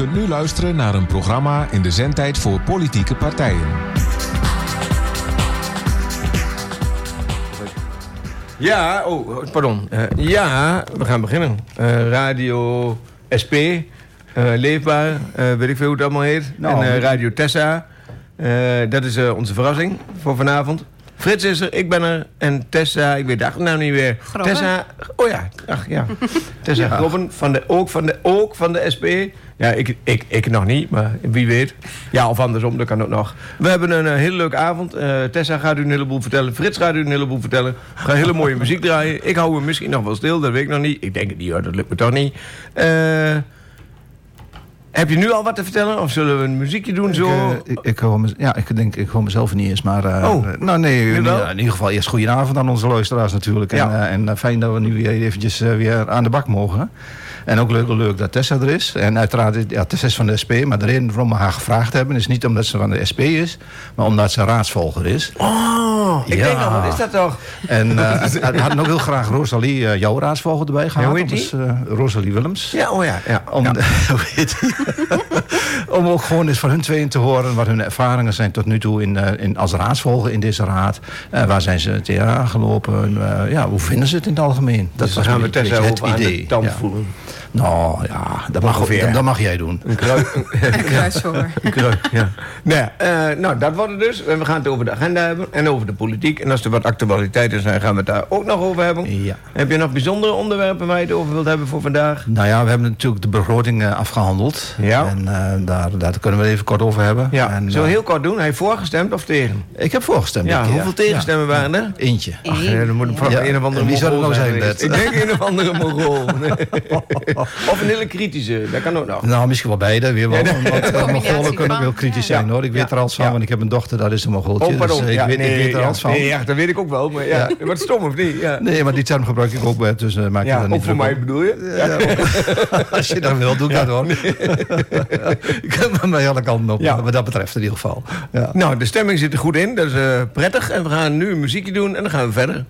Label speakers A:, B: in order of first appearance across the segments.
A: kunt nu luisteren naar een programma in de zendtijd voor politieke partijen.
B: Ja, oh, pardon. Eh, ja, we gaan beginnen. Eh, Radio SP, eh, Leefbaar, eh, weet ik veel hoe het allemaal heet.
C: Nou,
B: en Radio Tessa. Eh, dat is eh, onze verrassing voor vanavond. Frits is er, ik ben er. En Tessa, ik weet de achternaam niet meer.
D: Grobben.
B: Tessa, oh ja, ach ja. Tessa Grobben, van de, ook, van de, ook van de SP. Ja, ik, ik, ik nog niet, maar wie weet. Ja, of andersom, dat kan ook nog. We hebben een eh, hele leuke avond. Eh, Tessa gaat u een heleboel vertellen. Frits gaat u een heleboel vertellen. We gaan hele mooie muziek draaien. Ik hou me misschien nog wel stil, dat weet ik nog niet. Ik denk het niet hoor, dat lukt me toch niet. Eh, heb je nu al wat te vertellen? Of zullen we een muziekje doen zo?
C: Ik, eh, ik, ik hoor me- ja, ik denk, ik hoor mezelf niet eens, maar... eh,
B: Oh.
C: eh, nou nee, in, in ieder geval eerst goedenavond aan onze luisteraars natuurlijk. En, en fijn dat we nu weer eventjes weer aan de bak mogen. En ook leuk, leuk dat Tessa er is. En uiteraard, ja, Tessa is van de SP, maar de reden waarom we haar gevraagd hebben... is niet omdat ze van de SP is, maar omdat ze raadsvolger is.
B: Oh, ik
C: Ja.
B: denk al, wat is dat toch?
C: En eh, we hadden ook heel graag Rosalie, eh, jouw raadsvolger, erbij gehad. Dat is, eh, Rosalie Willems.
B: Ja, oh ja. ja.
C: Om,
B: ja.
C: Om ook gewoon eens van hun tweeën te horen wat hun ervaringen zijn tot nu toe in, eh, in, als raadsvolger in deze raad. Eh, waar zijn ze tegenaan gelopen? Eh, ja, hoe vinden ze het in het algemeen?
B: Dat
C: was
B: gaan we Tessa
C: het
B: over aan de
C: idee.
B: tand
C: ja.
B: voelen.
C: Nou ja, dat mag,
B: Ongeveer.
C: dat, dat mag jij doen.
B: Een krui- een-
D: Een
B: ja. Nou, ja, eh, nou, dat wordt het dus. En we gaan het over de agenda hebben en over de politiek. En als er wat actualiteiten zijn, gaan we het daar ook nog over hebben.
C: Ja.
B: Heb je nog bijzondere onderwerpen waar je het over wilt hebben voor vandaag?
C: Nou ja, we hebben natuurlijk de begroting eh, afgehandeld.
B: Ja.
C: En eh, daar, daar kunnen we het even kort over hebben.
B: Ja,
C: En,
B: zo
C: eh,
B: heel kort doen. Hij heeft voorgestemd of tegen?
C: Ik heb voorgestemd.
B: Ja,
C: keer.
B: hoeveel tegenstemmen waren er?
C: Eentje.
B: Ach, ja, dan moet het
C: Ja.
B: een of andere
C: wie zou er
B: Mongool
C: nou zijn.
B: Ik denk een of andere Mongool. Of een hele kritische, dat kan ook nog.
C: Nou, misschien wel beide. Weer wel.
B: Ja,
C: want
D: Combinatie
C: Mongolen kunnen ook heel kritisch
B: Ja.
C: zijn hoor. Ik weet er alles van,
B: Ja.
C: want ik heb een dochter, dat is een Mongooltje.
B: Oh, pardon.
C: Dus, eh,
B: ja,
C: ik, weet,
B: nee,
C: ik weet er
B: ja,
C: alles van.
B: Nee, ja, dat weet ik ook wel. Maar ja,
C: Ja.
B: wat stom of niet? Ja,
C: Nee, maar die term gebruik ik ook, dus uh, maak je
B: ja
C: daar niet
B: ook voor mij bedoel je? Ja.
C: Ja, Als je dat wil, doe ik dat hoor. ik heb mij alle kanten op,
B: Ja.
C: wat dat betreft in ieder geval. Ja.
B: Nou, de stemming zit er goed in. Dat is eh, prettig. En we gaan nu een muziekje doen en dan gaan we verder.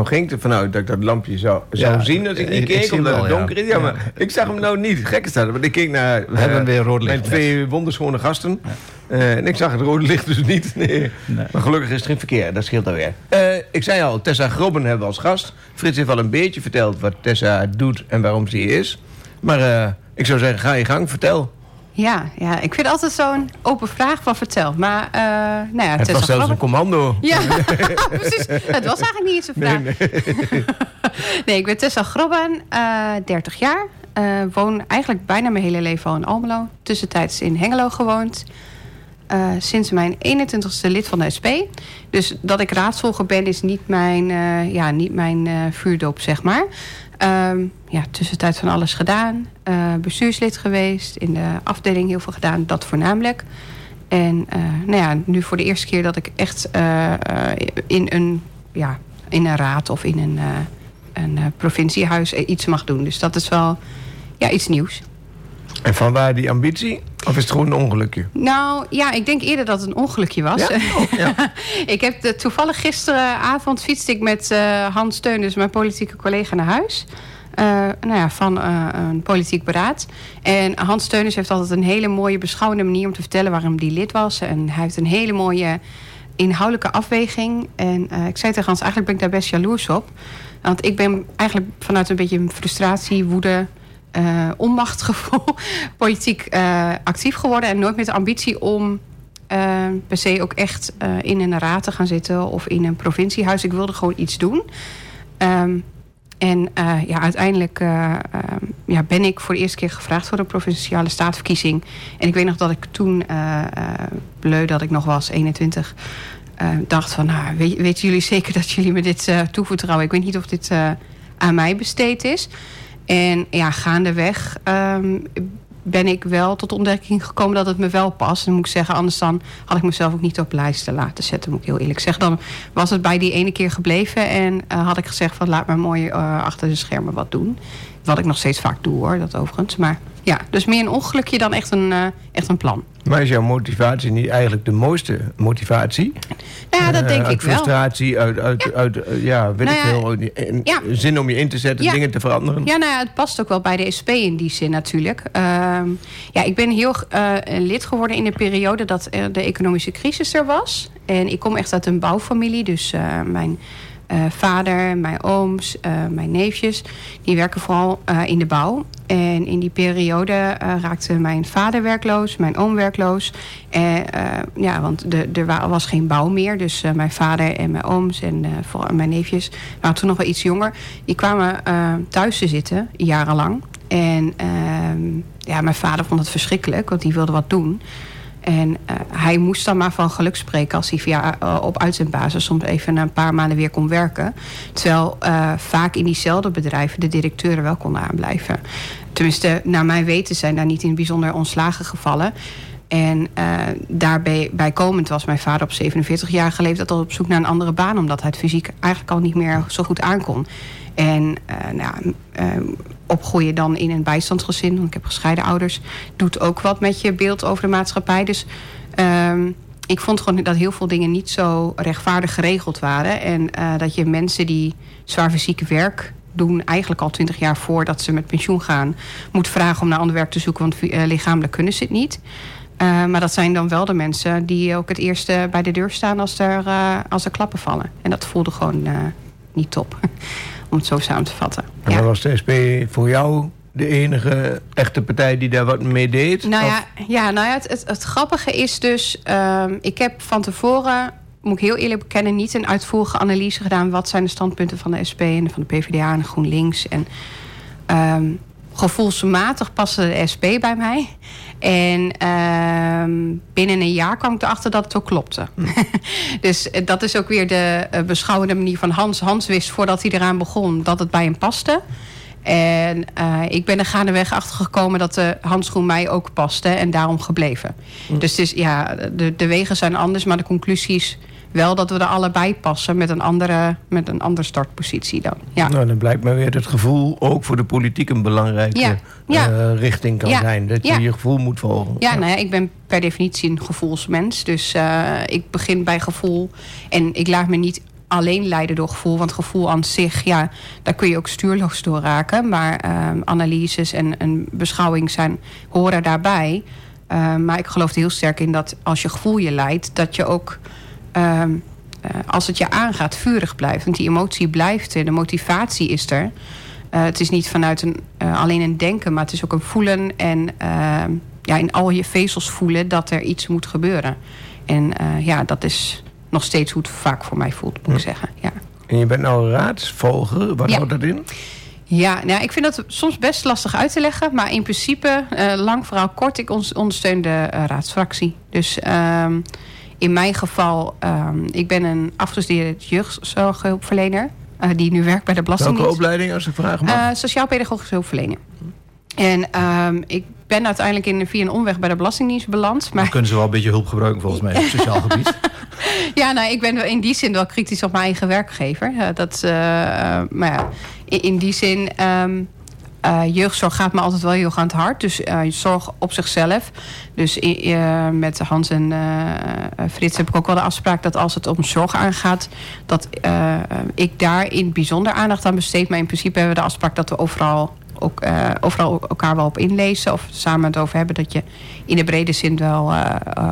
B: Nou ging ik ervan uit dat ik dat lampje zou, zou
C: Ja,
B: zien als ik
C: ik-
B: niet keek, omdat het donker is. Ja, maar ik zag hem nou niet. Gek is dat, want ik keek naar
C: We hebben
B: eh,
C: weer rood licht
B: mijn twee wonderschone gasten. Eh, en ik zag het rode licht dus niet. Nee.
C: Nee.
B: Maar gelukkig is het geen verkeer, dat scheelt alweer. Eh ik zei al, Tessa Grobben hebben we als gast. Frits heeft al een beetje verteld wat Tessa doet en waarom ze hier is. Maar eh, ik zou zeggen, ga je gang, vertel.
D: Ja, ja, ik vind altijd zo'n open vraag van vertel. Maar, eh nou ja,
B: Het
D: Tessa
B: was zelfs een commando.
D: Ja, precies. Het was eigenlijk niet eens een vraag. Nee, ik ben Tessa Grobben, eh 30 jaar. Eh, woon eigenlijk bijna mijn hele leven al in Almelo. Tussentijds in Hengelo gewoond. Eh, sinds mijn 21ste lid van de SP. Dus dat ik raadsvolger ben is niet mijn, eh, ja, niet mijn eh, vuurdoop, zeg maar. Ehm, ja, tussentijds van alles gedaan. Bestuurslid geweest. In de afdeling heel veel gedaan. Dat voornamelijk. En nou ja, nu voor de eerste keer dat ik echt in, een, ja, in een raad of in een, een eh, provinciehuis eh, iets mag doen. Dus dat is wel ja, iets nieuws.
B: En van waar die ambitie? Of is het gewoon een ongelukje?
D: Nou ja, ik denk eerder dat het een ongelukje was.
B: Ja? Oh, ja.
D: ik heb de, toevallig gisteravond fietste ik met eh, Hans Steun, dus mijn politieke collega, naar huis. Eh, nou ja, van eh, een politiek beraad. En Hans Steuners heeft altijd een hele mooie beschouwende manier om te vertellen waarom die lid was. En hij heeft een hele mooie inhoudelijke afweging. En eh, ik zei tegen Hans, eigenlijk ben ik daar best jaloers op. Want ik ben eigenlijk vanuit een beetje frustratie, woede, eh, onmachtgevoel politiek eh, actief geworden. En nooit met de ambitie om eh, per se ook echt in een raad te gaan zitten of in een provinciehuis. Ik wilde gewoon iets doen. Ehm, en ja, uiteindelijk eh, ehm, ja, ben ik voor de eerste keer gevraagd voor een provinciale staatsverkiezing. En ik weet nog dat ik toen, bleu dat ik nog was, 21, eh, dacht van, nou, weet, weten jullie zeker dat jullie me dit toevertrouwen? Ik weet niet of dit aan mij besteed is. En ja, gaandeweg ehm, ben ik wel tot de ontdekking gekomen dat het me wel past. En moet ik zeggen, anders dan had ik mezelf ook niet op lijsten laten zetten, moet ik heel eerlijk zeggen. Dan was het bij die ene keer gebleven en eh, had ik gezegd van laat me mooi eh, achter de schermen wat doen. Wat ik nog steeds vaak doe hoor, dat overigens. Maar ja, dus meer een ongelukje dan echt een, eh, echt een plan.
B: Maar is jouw motivatie niet eigenlijk de mooiste motivatie?
D: Nou ja, dat
B: Eh,
D: denk
B: uit
D: ik wel.
B: frustratie, uit, uit, ja. uit eh, ja, weet
D: Nou
B: ik veel,
D: ja.
B: zin om je in te zetten, dingen te veranderen.
D: Ja, nou ja, het past ook wel bij de SP in die zin natuurlijk. Ehm, ja, ik ben heel lid geworden in de periode dat de economische crisis er was. En ik kom echt uit een bouwfamilie. Dus mijn eh, vader, mijn ooms, eh, mijn neefjes... die werken vooral eh, in de bouw. En in die periode raakte mijn vader werkloos, mijn oom werkloos. Eh, ja, want de, er wa- was geen bouw meer. Dus mijn vader en mijn ooms en vooral mijn neefjes... waren toen nog wel iets jonger. Die kwamen thuis te zitten, jarenlang. En ehm, ja, mijn vader vond het verschrikkelijk, want die wilde wat doen. En eh, hij moest dan maar van geluk spreken als hij via, eh, op uitzendbasis soms even een paar maanden weer kon werken. Terwijl eh, vaak in diezelfde bedrijven de directeuren wel konden aanblijven. Tenminste, naar mijn weten zijn daar niet in bijzonder ontslagen gevallen. En daarbij bijkomend was mijn vader op 47-jarige leeftijd al op zoek naar een andere baan, omdat hij het fysiek eigenlijk al niet meer zo goed aankon. En eh, nou, eh, opgroeien dan in een bijstandsgezin, want ik heb gescheiden ouders, doet ook wat met je beeld over de maatschappij. Dus ehm, ik vond gewoon dat heel veel dingen niet zo rechtvaardig geregeld waren. En eh, dat je mensen die zwaar fysiek werk doen, eigenlijk al twintig jaar voordat ze met pensioen gaan, moet vragen om naar ander werk te zoeken, want eh, lichamelijk kunnen ze het niet. Maar dat zijn dan wel de mensen die ook het eerste bij de deur staan als er, als er klappen vallen. En dat voelde gewoon niet top, om het zo samen te vatten.
B: En
D: Ja.
B: dan was de SP voor jou de enige echte partij die daar wat mee deed?
D: Nou
B: Of-
D: ja, ja, nou ja het, het, het grappige is dus... ehm, ik heb van tevoren, moet ik heel eerlijk bekennen... niet een uitvoerige analyse gedaan... wat zijn de standpunten van de SP en van de PvdA en GroenLinks. En ehm, gevoelsmatig paste de SP bij mij. En ehm, binnen een jaar kwam ik erachter dat het ook klopte. dus eh, dat is ook weer de eh, beschouwende manier van Hans. Hans wist voordat hij eraan begon dat het bij hem paste. En eh, ik ben er gaandeweg achter gekomen dat de handschoen mij ook paste en daarom gebleven. Dus het is, ja, de, de wegen zijn anders, maar de conclusies wel dat we er allebei passen met een andere, met een andere startpositie dan. Ja.
B: Nou, dan blijkt maar weer dat het gevoel ook voor de politiek een belangrijke
D: Ja, ja.
B: eh, richting kan
D: Ja,
B: zijn. Dat je je gevoel moet volgen.
D: Ja, nou ja, ik ben per definitie een gevoelsmens. Dus eh, ik begin bij gevoel. En ik laat me niet alleen leiden door gevoel. Want gevoel aan zich, ja, daar kun je ook stuurloos door raken. Maar ehm, analyses en, en beschouwing zijn, horen daarbij. Ehm, maar ik geloof er heel sterk in dat als je gevoel je leidt, dat je ook. Eh, als het je aangaat, vurig blijft. Want die emotie blijft er, de motivatie is er. Eh, het is niet vanuit een, eh, alleen een denken, maar het is ook een voelen en ehm, ja, in al je vezels voelen dat er iets moet gebeuren. En ja, dat is nog steeds hoe het vaak voor mij voelt, moet ik zeggen. Ja.
B: En je bent nou raadsvolger. Wat
D: Ja.
B: houdt dat in?
D: Ja, nou, ik vind dat soms best lastig uit te leggen. Maar in principe, lang verhaal kort, ik ondersteun de raadsfractie. Dus ehm, in mijn geval, ehm, ik ben een afgestudeerde jeugdzorghulpverlener. eh, die nu werkt bij de
B: Welke
D: Belastingdienst.
B: opleiding, als ik vragen mag?
D: Eh, Sociaal-pedagogische hulpverlener. En ehm, ik ben uiteindelijk in, via een omweg bij de Belastingdienst beland. Maar
C: Dan kunnen ze wel een beetje hulp gebruiken volgens mij op sociaal gebied.
D: ja, nou, ik ben wel in die zin wel kritisch op mijn eigen werkgever. Eh, dat, maar ja, in, in die zin, ehm, eh, jeugdzorg gaat me altijd wel heel erg aan het hart. Dus eh, zorg op zichzelf. Dus eh, met Hans en Frits heb ik ook wel de afspraak dat als het om zorg aangaat, dat ik daar in bijzonder aandacht aan besteed. Maar in principe hebben we de afspraak dat we overal ook overal elkaar wel op inlezen of samen het over hebben dat je in de brede zin wel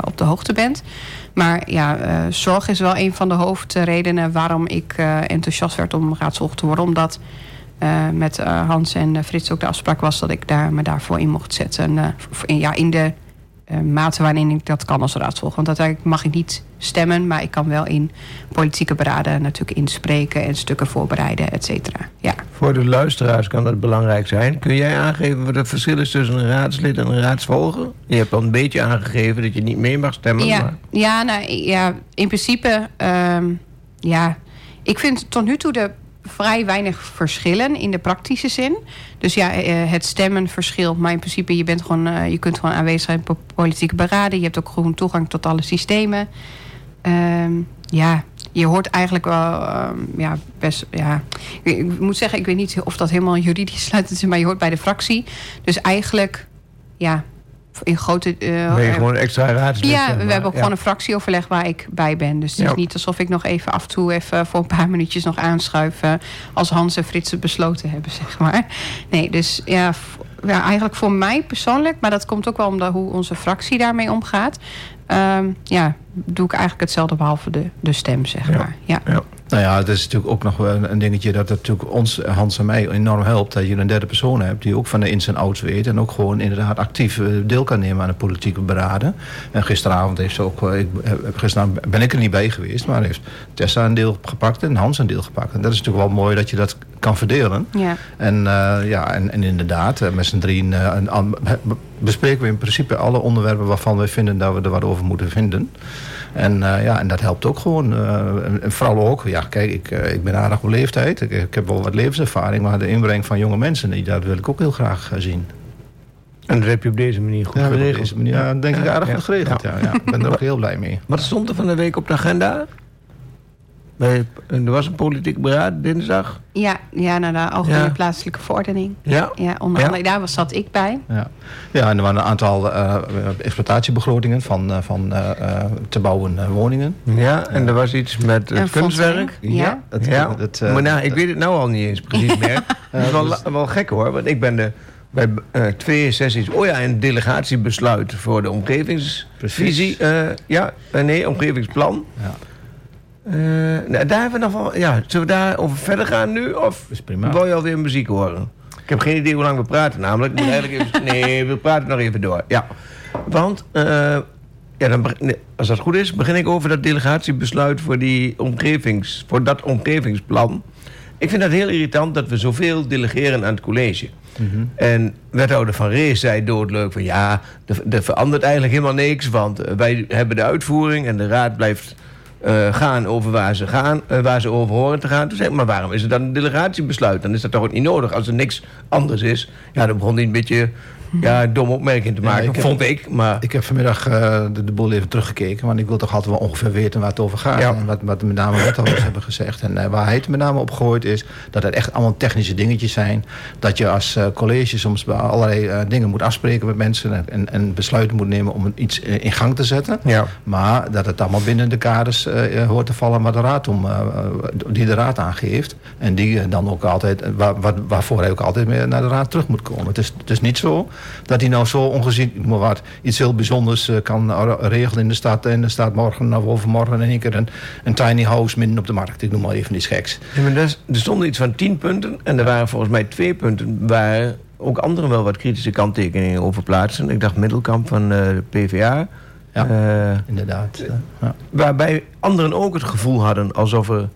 D: op de hoogte bent. Maar ja, zorg is wel een van de hoofdredenen waarom ik enthousiast werd om raadsvolger te worden. Omdat eh, met eh, Hans en eh, Frits ook de afspraak was dat ik daar, me daarvoor in mocht zetten. In, ja, in de mate waarin ik dat kan als raadsvolger. Want uiteindelijk mag ik niet stemmen, maar ik kan wel in politieke beraden natuurlijk inspreken en stukken voorbereiden, et cetera. Ja.
B: Voor de luisteraars kan dat belangrijk zijn. Kun jij aangeven wat het verschil is tussen een raadslid en een raadsvolger? Je hebt al een beetje aangegeven dat je niet mee mag stemmen.
D: Ja,
B: Maar...
D: ja, nou, ja in principe, ehm, ja, ik vind tot nu toe de vrij weinig verschillen in de praktische zin. Dus ja, eh, het stemmen verschilt, maar in principe je bent gewoon, eh, je kunt gewoon aanwezig zijn op politieke beraden. Je hebt ook gewoon toegang tot alle systemen. Ehm, ja, je hoort eigenlijk wel, ehm, ja, best, ja. Ik, ik moet zeggen, ik weet niet of dat helemaal juridisch sluitend is, maar je hoort bij de fractie. Dus eigenlijk, ja, in grote.
B: Ben je gewoon extra
D: ja,
B: zeg
D: we hebben
B: Ja.
D: gewoon een fractieoverleg waar ik bij ben. Dus het is niet alsof ik nog even af en toe even voor een paar minuutjes nog aanschuif. als Hans en Frits het besloten hebben, zeg maar. Nee, dus ja, ja, eigenlijk voor mij persoonlijk, maar dat komt ook wel omdat hoe onze fractie daarmee omgaat. Ehm, ja, doe ik eigenlijk hetzelfde behalve de, de stem, zeg
B: Ja.
D: maar. Ja.
B: Ja.
C: Nou ja, het is natuurlijk ook nog wel een, een dingetje dat het natuurlijk ons, Hans en mij, enorm helpt. Dat je een derde persoon hebt die ook van de ins en outs weet. En ook gewoon inderdaad actief eh, deel kan nemen aan de politieke beraden. En gisteravond heeft ze ook, eh, ik, heb- gisteravond ben ik er niet bij geweest, maar heeft Tessa een deel gepakt en Hans een deel gepakt. En dat is natuurlijk wel mooi dat je dat kan verdelen.
D: Ja.
C: En, eh, ja, en, en inderdaad, eh, met z'n drieën eh, be- bespreken we in principe alle onderwerpen waarvan we vinden dat we er wat over moeten vinden. En, eh, ja, en dat helpt ook gewoon. eh, en, en vooral ook, ja, kijk, ik, ik ben aardig op leeftijd. Ik, ik heb wel wat levenservaring, maar de inbreng van jonge mensen, die, dat wil ik ook heel graag zien.
B: En dat heb je op deze manier goed
C: Ja, op
B: geregeld.
C: deze manier, ja, denk ik aardig
B: ja.
C: goed geregeld. Ja. Ja, Ik ben er ook heel blij mee.
B: Wat stond er van de week op de agenda? Bij, er was een politiek beraad dinsdag.
D: Ja, ja, naar de algemene
B: Ja.
D: plaatselijke verordening.
B: Ja.
D: Ja, onder
B: Ja.
D: andere, daar was, zat ik bij.
C: Ja. ja, en er waren een aantal eh, exploitatiebegrotingen van, eh, van eh, eh, te bouwen woningen.
B: Ja, en er was iets met het
D: Een
B: kunstwerk.
D: Ja.
B: Ja,
C: dat, eh,
B: maar nou, ik weet het nou al niet eens precies meer. Dat is wel,
C: dus-
B: wel gek hoor, want ik ben de, bij eh, twee sessies... Oh ja, een delegatiebesluit voor de omgevingsvisie. eh, ja, nee, omgevingsplan.
C: Ja.
B: Eh, nou, daar hebben we nog wel... Ja, zullen we daarover verder gaan nu? Of
C: is prima.
B: wil je alweer muziek horen? Ik heb geen idee hoe lang we praten namelijk. Ik moet eigenlijk even, nee, we praten nog even door. Ja, want... eh, ja, dan, als dat goed is, begin ik over dat delegatiebesluit voor, die omgevings, voor dat omgevingsplan. Ik vind het heel irritant dat we zoveel delegeren aan het college. En wethouder Van Rees zei doodleuk van ja, er, er verandert eigenlijk helemaal niks. Want eh, wij hebben de uitvoering en de raad blijft eh, gaan over waar ze, gaan, eh, waar ze over horen te gaan. Toen zei maar waarom is het dan een delegatiebesluit? Dan is dat toch ook niet nodig als er niks anders is. Ja, dan begon hij een beetje ja, een domme opmerking te
C: Ja,
B: maken,
C: ik heb-
B: vond ik. Maar
C: Ik heb vanmiddag eh, de, de boel even teruggekeken. Want ik wil toch altijd wel ongeveer weten waar het over gaat.
B: Ja.
C: En wat, wat met name wethouders hebben gezegd. En eh, waar hij het met name op gegooid is... dat het echt allemaal technische dingetjes zijn. Dat je als eh, college soms allerlei dingen moet afspreken met mensen... en, en besluiten moet nemen om iets in gang te zetten.
B: ja.
C: Maar dat het allemaal binnen de kaders hoort te vallen waar de raad om, die de raad aangeeft. En die dan ook altijd, waar, waar- waarvoor hij ook altijd weer naar de raad terug moet komen. Het is, het is niet zo dat hij nou zo ongezien, maar wat, iets heel bijzonders eh, kan regelen in de stad. En er staat morgen of overmorgen in één keer een, een tiny house midden op de markt. Ik noem maar even iets geks.
B: Ja, maar er, stonden iets van tien punten. En er waren volgens mij twee punten waar ook anderen wel wat kritische kanttekeningen over plaatsen. Ik dacht Middelkamp van eh, de PvdA.
C: Ja.
B: Eh,
C: Inderdaad. ja.
B: waarbij anderen ook het gevoel hadden alsof er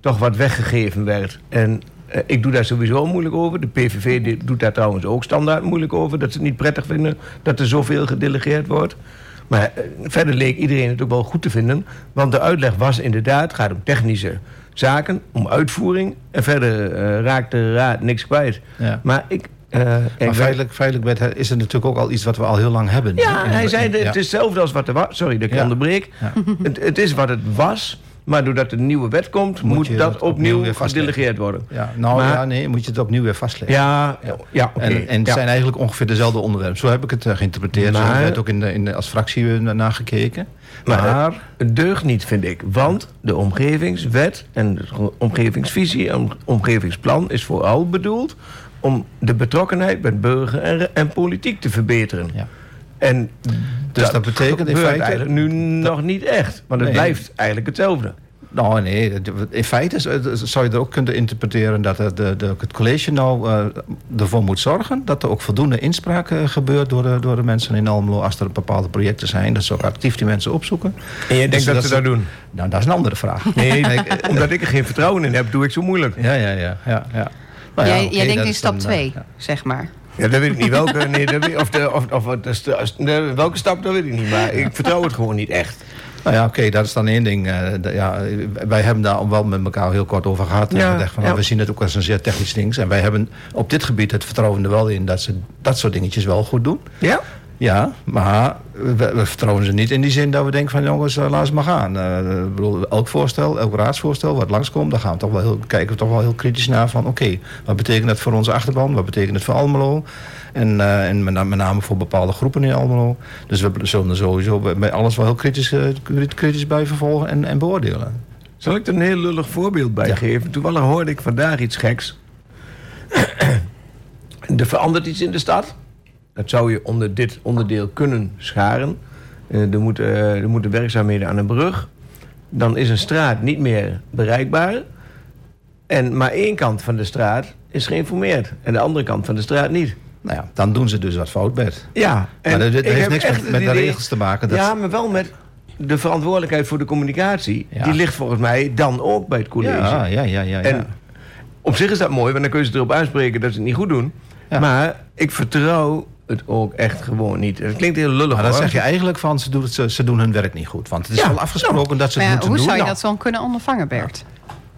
B: toch wat weggegeven werd. En ik doe daar sowieso moeilijk over. De PVV doet daar trouwens ook standaard moeilijk over. Dat ze het niet prettig vinden dat er zoveel gedelegeerd wordt. Maar eh, verder leek iedereen het ook wel goed te vinden. Want de uitleg was inderdaad, het gaat om technische zaken, om uitvoering. En verder eh, raakt de raad niks kwijt.
C: Ja.
B: Maar ik... eh, ik
C: Maar feitelijk, feitelijk werd- is het natuurlijk ook al iets wat we al heel lang hebben.
B: ja,
C: In-
B: hij zei, het is hetzelfde als wat er was. Sorry dat ik
C: Ja.
B: onderbreek.
C: Ja.
B: Het, het is wat het was, maar doordat er een nieuwe wet komt...
C: Moet
B: dat
C: opnieuw
B: gedelegeerd worden.
C: Ja, nou
B: Maar-
C: ja, nee, moet je het opnieuw weer vastleggen.
B: Ja, ja, oké.
C: En, en het
B: ja.
C: zijn eigenlijk ongeveer dezelfde onderwerpen. Zo heb ik het eh, geïnterpreteerd. Zo
B: Maar-
C: werd ook in de, in de, als fractie eh, naar gekeken.
B: Maar,
C: Maar,
B: het deugt niet, vind ik. Want de omgevingswet en de omgevingsvisie en omgevingsplan... is vooral bedoeld om de betrokkenheid met burger en, en politiek te verbeteren.
C: Ja.
B: En
C: Dus dat betekent in
B: gebeurt
C: feite-
B: eigenlijk nu nog niet echt. Want het
C: Nee.
B: blijft eigenlijk hetzelfde.
C: nou nee, in feite zou je er ook kunnen interpreteren dat het, de, de, het college nou eh, ervoor moet zorgen dat er ook voldoende inspraak eh, gebeurt door de, door de mensen in Almelo als er bepaalde projecten zijn. Dat ze ook actief die mensen opzoeken.
B: En je denkt
C: Dus
B: dat,
C: dat
B: ze dat doen?
C: Nou, dat is een andere vraag.
B: Nee, ik- omdat ik er geen vertrouwen in heb, doe ik zo moeilijk.
C: Ja, ja, ja. ja, ja. Nou ja,
D: jij denkt
C: dat
D: in stap
C: dan,
D: 2,
C: eh, ja.
D: zeg maar.
B: Ja, dat weet ik niet. Welke, nee, dat weet, of de, of, of, wat de welke stap, dat weet ik niet. Maar ik vertrouw het gewoon niet echt.
C: Nou ja, oké, dat is dan één ding. eh, ja, wij hebben daar wel met elkaar heel kort over gehad. En
B: Ja,
C: we, dachten van,
B: ja.
C: nou, we zien het ook als een zeer technisch ding. En wij hebben op dit gebied het vertrouwen er wel in dat ze dat soort dingetjes wel goed doen.
B: Ja?
C: Ja, maar we, we vertrouwen ze niet in die zin dat we denken van jongens, eh, laat ze maar gaan. Eh, ik bedoel, elk voorstel, elk raadsvoorstel wat langskomt, daar gaan we toch wel heel, kijken we toch wel heel kritisch naar van oké, wat betekent dat voor onze achterban? Wat betekent het voor Almelo? En, eh, en met, met name voor bepaalde groepen in Almelo. Dus we zullen er sowieso bij- alles wel heel kritisch, kritisch bij vervolgen en, en beoordelen.
B: Zal ik er een heel lullig voorbeeld bij
C: Ja.
B: geven? Toevallig hoorde ik vandaag iets geks. er verandert iets in de stad. Dat zou je onder dit onderdeel kunnen scharen. Eh, er, moeten, eh, er moeten werkzaamheden aan een brug. Dan is een straat niet meer bereikbaar. En maar één kant van de straat is geïnformeerd. En de andere kant van de straat niet.
C: Nou ja, dan doen ze dus wat fout, Bert.
B: Ja,
C: Maar dat, heeft niks met, de regels te maken. Dat
B: ja, maar wel met de verantwoordelijkheid voor de communicatie.
C: Ja.
B: Die ligt volgens mij dan ook bij het college.
C: ja, ja, ja, ja, ja.
B: En op zich is dat mooi, want dan kun je ze erop aanspreken dat ze het niet goed doen.
C: Ja.
B: Maar ik vertrouw het ook echt gewoon niet. Het klinkt heel lullig
C: Maar dan
B: hoor.
C: zeg je eigenlijk van ze doen, het, ze, ze doen hun werk niet goed. Want het is
B: Ja,
C: wel afgesproken dat ze het
D: ja,
C: moeten
D: hoe
C: doen.
D: zou je
C: Nou,
D: dat dan kunnen ondervangen, Bert?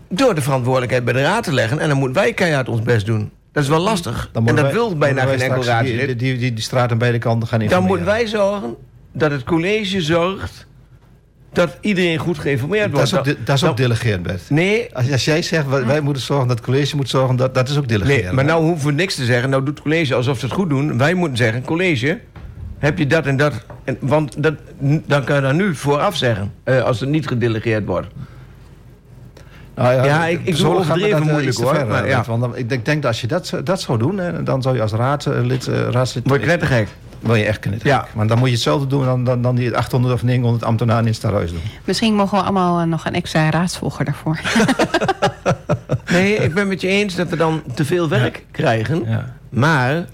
B: Door de verantwoordelijkheid bij de raad te leggen. En dan moeten wij keihard ons best doen. Dat is wel lastig.
C: dan
B: En dat
C: wij-
B: wil bijna geen enkel
C: straks die, die, die, die straat aan beide kanten gaan
B: Dan
C: informeren.
B: moeten wij zorgen dat het college zorgt dat iedereen goed geïnformeerd
C: Dat
B: wordt.
C: is ook, dat is ook Bert.
B: Nee,
C: Als, als jij zegt, wij, wij moeten zorgen dat het college moet zorgen, dat, dat is ook delegeren.
B: nee, maar nou hoeven we niks te zeggen. Nou doet het college alsof ze het goed doen. Wij moeten zeggen, college, heb je dat en dat... En, want dat, dan kan je dat nu vooraf zeggen, eh, als het niet gedelegeerd wordt.
C: Nou
B: Ja, ik- ik doe
C: me
B: overdreven
C: dat, eh,
B: moeilijk, hoor,
C: ver,
B: maar
C: eh,
B: ja.
C: Want dan, ik denk, denk dat als je dat, dat zou doen, hè, dan zou je als raadslid, raadslid
B: Word je knettergek.
C: Wil je echt kunnen.
B: Ja.
C: Maar dan moet je hetzelfde doen dan, dan, dan die 800 of 900 ambtenaren in het stadhuis doen.
D: Misschien mogen we allemaal eh, nog een extra raadsvolger daarvoor.
B: Nee, ik ben met je eens dat we dan te veel werk krijgen.
C: Ja.
B: Maar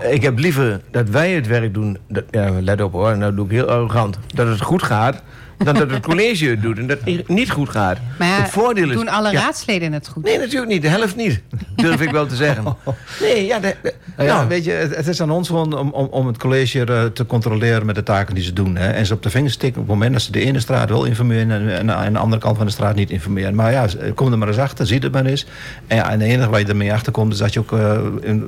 B: eh, ik heb liever dat wij het werk doen. Dat, ja, let op hoor, nou doe ik heel arrogant. Dat het goed gaat, dan dat het college het doet en dat het niet goed gaat.
D: Maar ja,
B: het voordeel is.
D: doen alle
B: ja,
D: raadsleden het goed?
B: Nee, natuurlijk niet. De helft niet. Durf ik wel te zeggen. Nee, ja, de, de-
C: Nou ja,
B: nou,
C: weet je, het, het is aan ons gewoon om, om, om het college eh, te controleren met de taken die ze doen. Hè. En ze op de vingers tikken op het moment dat ze de ene straat wel informeren en, en aan de andere kant van de straat niet informeren. Maar ja, kom er maar eens achter, zie het maar eens. En, ja, en het enige waar je ermee achter komt is dat je ook eh, in-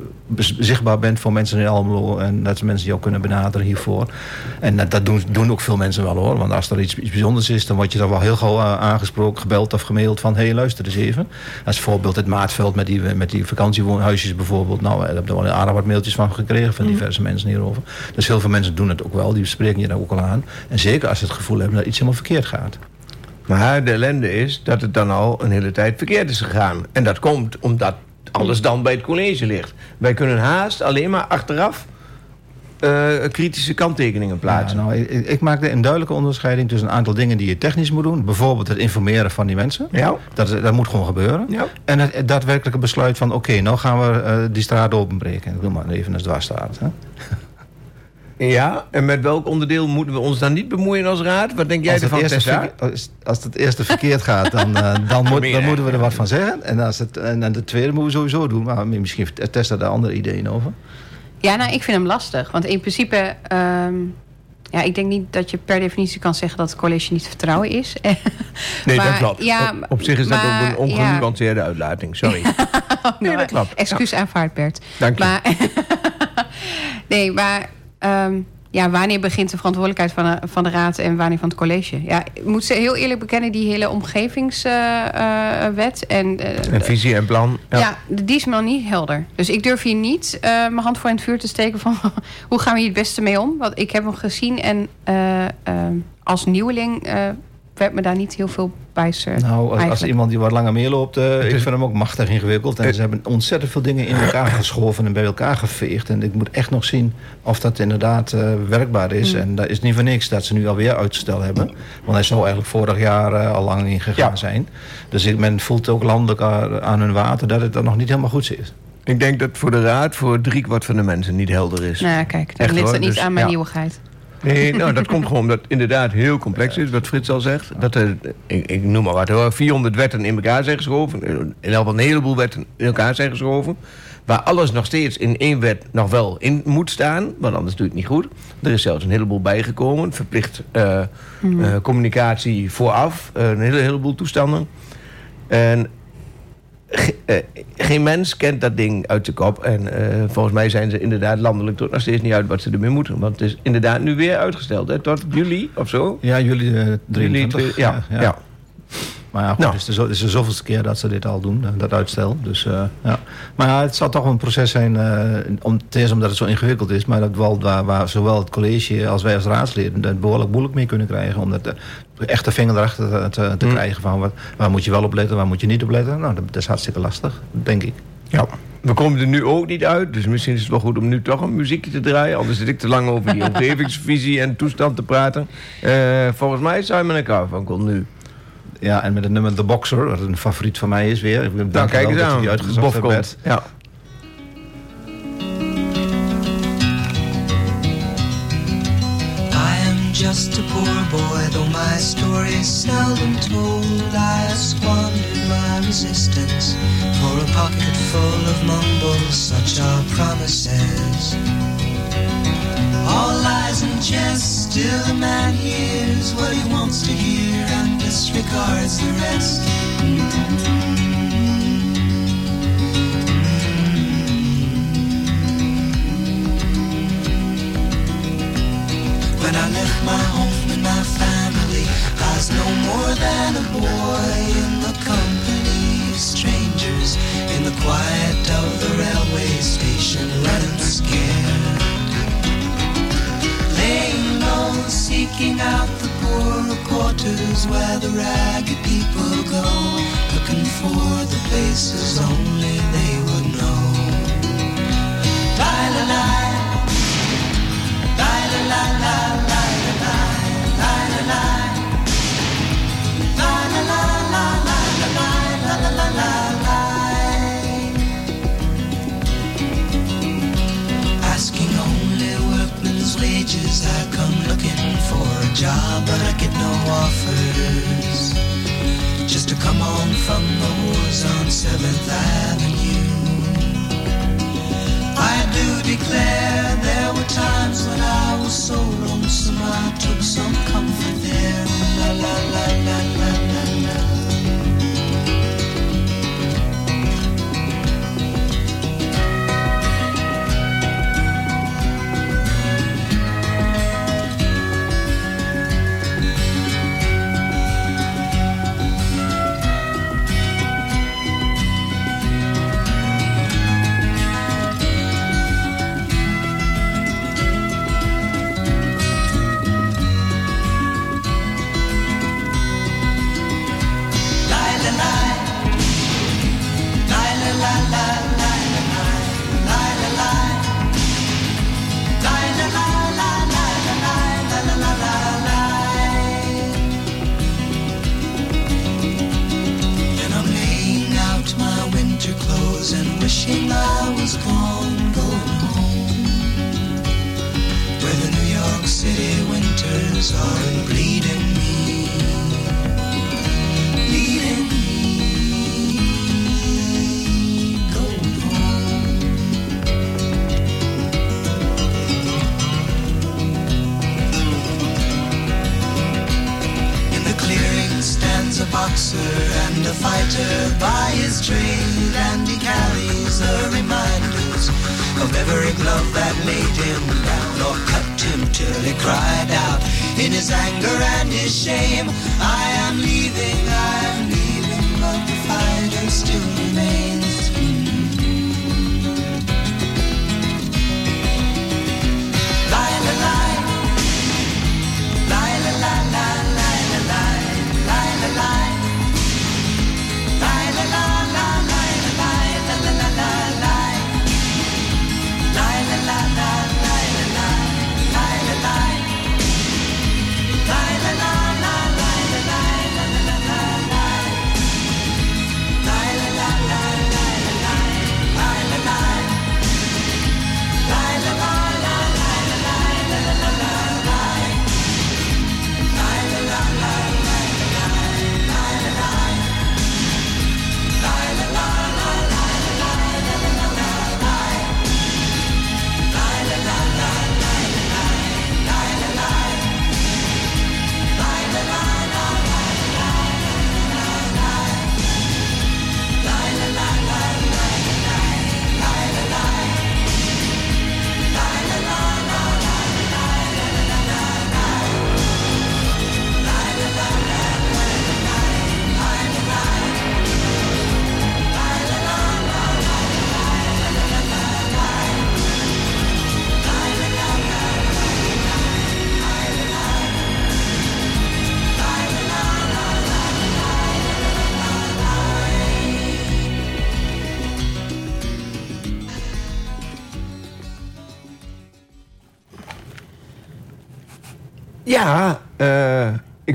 C: zichtbaar bent voor mensen in Almelo en dat ze mensen ook kunnen benaderen hiervoor. En dat, dat doen, doen ook veel mensen wel hoor. Want als er iets, iets bijzonders is, dan word je dan wel heel gauw eh, aangesproken, gebeld of gemaild van hé hey, luister eens even. Als voorbeeld het Maatveld met die, met die vakantiewoonhuisjes bijvoorbeeld. Nou, daar heb ik wel aardig wat mailtjes van gekregen van diverse mensen hierover. Dus heel veel mensen doen het ook wel. Die spreken je daar ook al aan. En zeker als ze het gevoel hebben dat iets helemaal verkeerd gaat.
B: Maar de ellende is dat het dan al een hele tijd verkeerd is gegaan. En dat komt omdat alles dan bij het college ligt. Wij kunnen haast alleen maar achteraf eh, kritische kanttekeningen plaatsen.
C: Ja, nou, ik, ik maak een duidelijke onderscheiding tussen een aantal dingen die je technisch moet doen. Bijvoorbeeld het informeren van die mensen.
B: Ja.
C: Dat, dat moet gewoon gebeuren.
B: Ja.
C: En het, het daadwerkelijke besluit van... oké, nou gaan we eh, die straat openbreken. Ik wil maar even een dwarsstraat. Hè?
B: Ja, en met welk onderdeel moeten we ons dan niet bemoeien als raad? Wat denk jij
C: Als
B: ervan, Tessa?
C: als, het eerste verkeerd gaat, dan, eh, dan, moet,
B: meer
C: dan moeten we er wat van zeggen. En, als het, en, en de tweede moeten we sowieso doen. Maar misschien heeft Tessa daar andere ideeën over.
D: Ja, nou, ik vind hem lastig. Want in principe... ehm, ja, ik denk niet dat je per definitie kan zeggen dat het college niet te vertrouwen is.
B: Nee,
D: Maar,
B: dat klopt.
D: ja,
B: op, op zich is dat ook een
D: ja.
B: ongenuanceerde uitlating. Sorry.
D: nee,
B: dat klopt.
D: Excuus aanvaard, Bert.
B: Dank je.
D: Maar, nee, maar ehm, ja, wanneer begint de verantwoordelijkheid van de, van de raad en wanneer van het college? Ja, ik moet ze heel eerlijk bekennen, die hele omgevingswet en, eh,
B: Een visie en plan. Ja.
D: ja. die is me nog niet helder. Dus ik durf hier niet eh, mijn hand voor in het vuur te steken van hoe gaan we hier het beste mee om? Want ik heb hem gezien en eh, als nieuweling eh, werd me daar niet heel veel bij. eh,
C: Nou, als, iemand die wat langer meeloopt, eh ik
B: is-
C: vind hem ook machtig ingewikkeld. En
B: Het-
C: ze hebben ontzettend veel dingen in elkaar geschoven en bij elkaar geveegd. En ik moet echt nog zien of dat inderdaad eh, werkbaar is.
D: Hmm.
C: En dat is niet voor niks dat ze nu alweer uitstel hebben. Want hij zou eigenlijk vorig jaar eh, al lang ingegaan
B: Ja.
C: zijn. Dus ik, men voelt ook landelijk aan hun water dat het dan nog niet helemaal goed zit.
B: Ik denk dat voor de raad voor driekwart van de mensen niet helder is.
D: Nou ja, kijk, dan
B: Echt
D: ligt het niet
B: dus,
D: aan mijn
B: ja.
D: nieuwigheid.
B: Nee, nou, dat komt gewoon omdat het inderdaad heel complex is, wat Frits al zegt. Dat er, ik, ik noem maar wat hoor, 400 wetten in elkaar zijn geschoven. In elk geval een heleboel wetten in elkaar zijn geschoven. Waar alles nog steeds in één wet nog wel in moet staan. Want anders doe je het niet goed. Er is zelfs een heleboel bijgekomen. Verplicht eh, eh, communicatie vooraf. eh, een hele, heleboel toestanden. En ge- eh, geen mens kent dat ding uit de kop. En eh, volgens mij zijn ze inderdaad landelijk tot nog steeds niet uit wat ze ermee moeten. Want het is inderdaad nu weer uitgesteld. Hè, tot juli of zo.
C: Ja, jullie eh,
B: Juli
C: 23.
B: twee- ja, ja.
C: Maar ja, goed,
B: Nou.
C: het is het is de zoveelste keer dat ze dit al doen, eh, dat uitstel. Dus, eh, ja. Maar ja, het zal toch een proces zijn, eh, om, ten eerste omdat het zo ingewikkeld is... maar dat wel, waar, waar zowel het college als wij als raadsleden... het behoorlijk moeilijk mee kunnen krijgen... om dat, eh, echt de vinger erachter te, te, te
B: Mm.
C: krijgen van... Wat, waar moet je wel op letten, waar moet je niet op letten. Nou, dat, dat is hartstikke lastig, denk ik.
B: Ja. We komen er nu ook niet uit. Dus misschien is het wel goed om nu toch een muziekje te draaien. Anders zit ik te lang over die omgevingsvisie en toestand te praten. Volgens mij Simon en Garfunkel nu.
C: Ja, en met het nummer The Boxer, wat een favoriet van mij is weer. Ik dank
B: Nou,
C: je
B: kijk eens aan.
C: die uitgezocht
B: Bof komt. Ja.
E: I am just a poor boy, though my story's seldom told. I have squandered my resistance for a pocket full of mumbles, such are promises. All lies and jest, still a man hears what he wants to hear and disregards the rest. When I left my home and my family, I was no more than a boy in the company of strangers in the quiet of the railway station, running scared. Laying seeking out the poorer quarters where the ragged people go, looking for the places only they would know. La la la. La la la la la la la wages, I come looking for a job, but I get no offers. Just to come on from the wars on Seventh Avenue. I do declare there were times when I was so lonesome I took some comfort there. La la la la la la.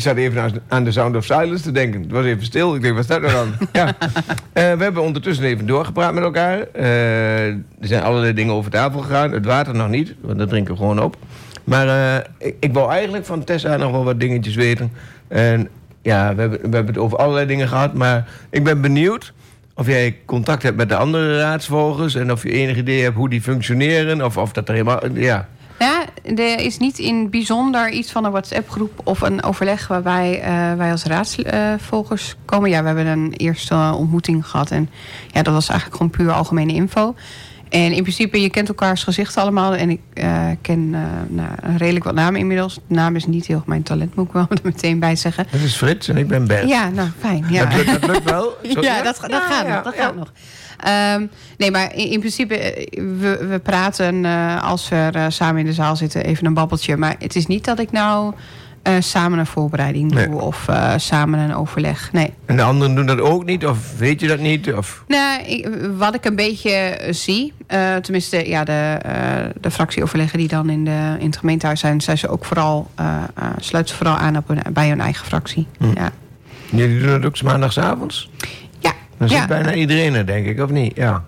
B: Zat even aan, aan de Sound of Silence te denken. Het was even stil. Ik denk, wat staat er dan? ja. Eh, we hebben ondertussen even doorgepraat met elkaar. Eh, er zijn allerlei dingen over tafel gegaan. Het water nog niet, want dat drinken we gewoon op. Maar eh, ik, ik wou eigenlijk van Tessa nog wel wat dingetjes weten. En ja, we hebben, we hebben het over allerlei dingen gehad. Maar ik ben benieuwd of jij contact hebt met de andere raadsvolgers... en of je enig idee hebt hoe die functioneren. Of, of dat er helemaal... Ja,
D: er is niet in bijzonder iets van een WhatsApp-groep of een overleg waarbij eh, wij als raadsvolgers komen. Ja, we hebben een eerste ontmoeting gehad en ja, dat was eigenlijk gewoon puur algemene info. En in principe, je kent elkaars gezichten allemaal. En ik eh, ken eh, nou, redelijk wat namen inmiddels. De naam is niet heel mijn talent, moet ik wel er meteen bij zeggen.
B: dat is Frits en ik ben Bert.
D: Ja, nou, fijn. Ja.
B: Dat, lukt, dat lukt wel. Zo-
D: Ja, dat, dat gaat
B: ja,
D: nog. Dat
B: ja.
D: gaat nog. Ehm, nee, maar in, in principe, eh, we, we praten eh, als we er, eh, samen in de zaal zitten, even een babbeltje. Maar het is niet dat ik nou samen een voorbereiding doe
B: Nee.
D: of samen een overleg. Nee.
B: En de anderen doen dat ook niet? Of weet je dat niet? Of...
D: Nou, ik- wat ik een beetje zie, tenminste, ja, de, de fractieoverleggen die dan in, de, in het gemeentehuis zijn, zijn ze ook vooral, sluiten ze vooral aan op hun, bij hun eigen fractie. Ja.
B: Jullie doen dat ook 's maandagsavonds?
D: Ja.
B: Dan zit
D: ja.
B: bijna iedereen er, denk ik, of niet? Ja.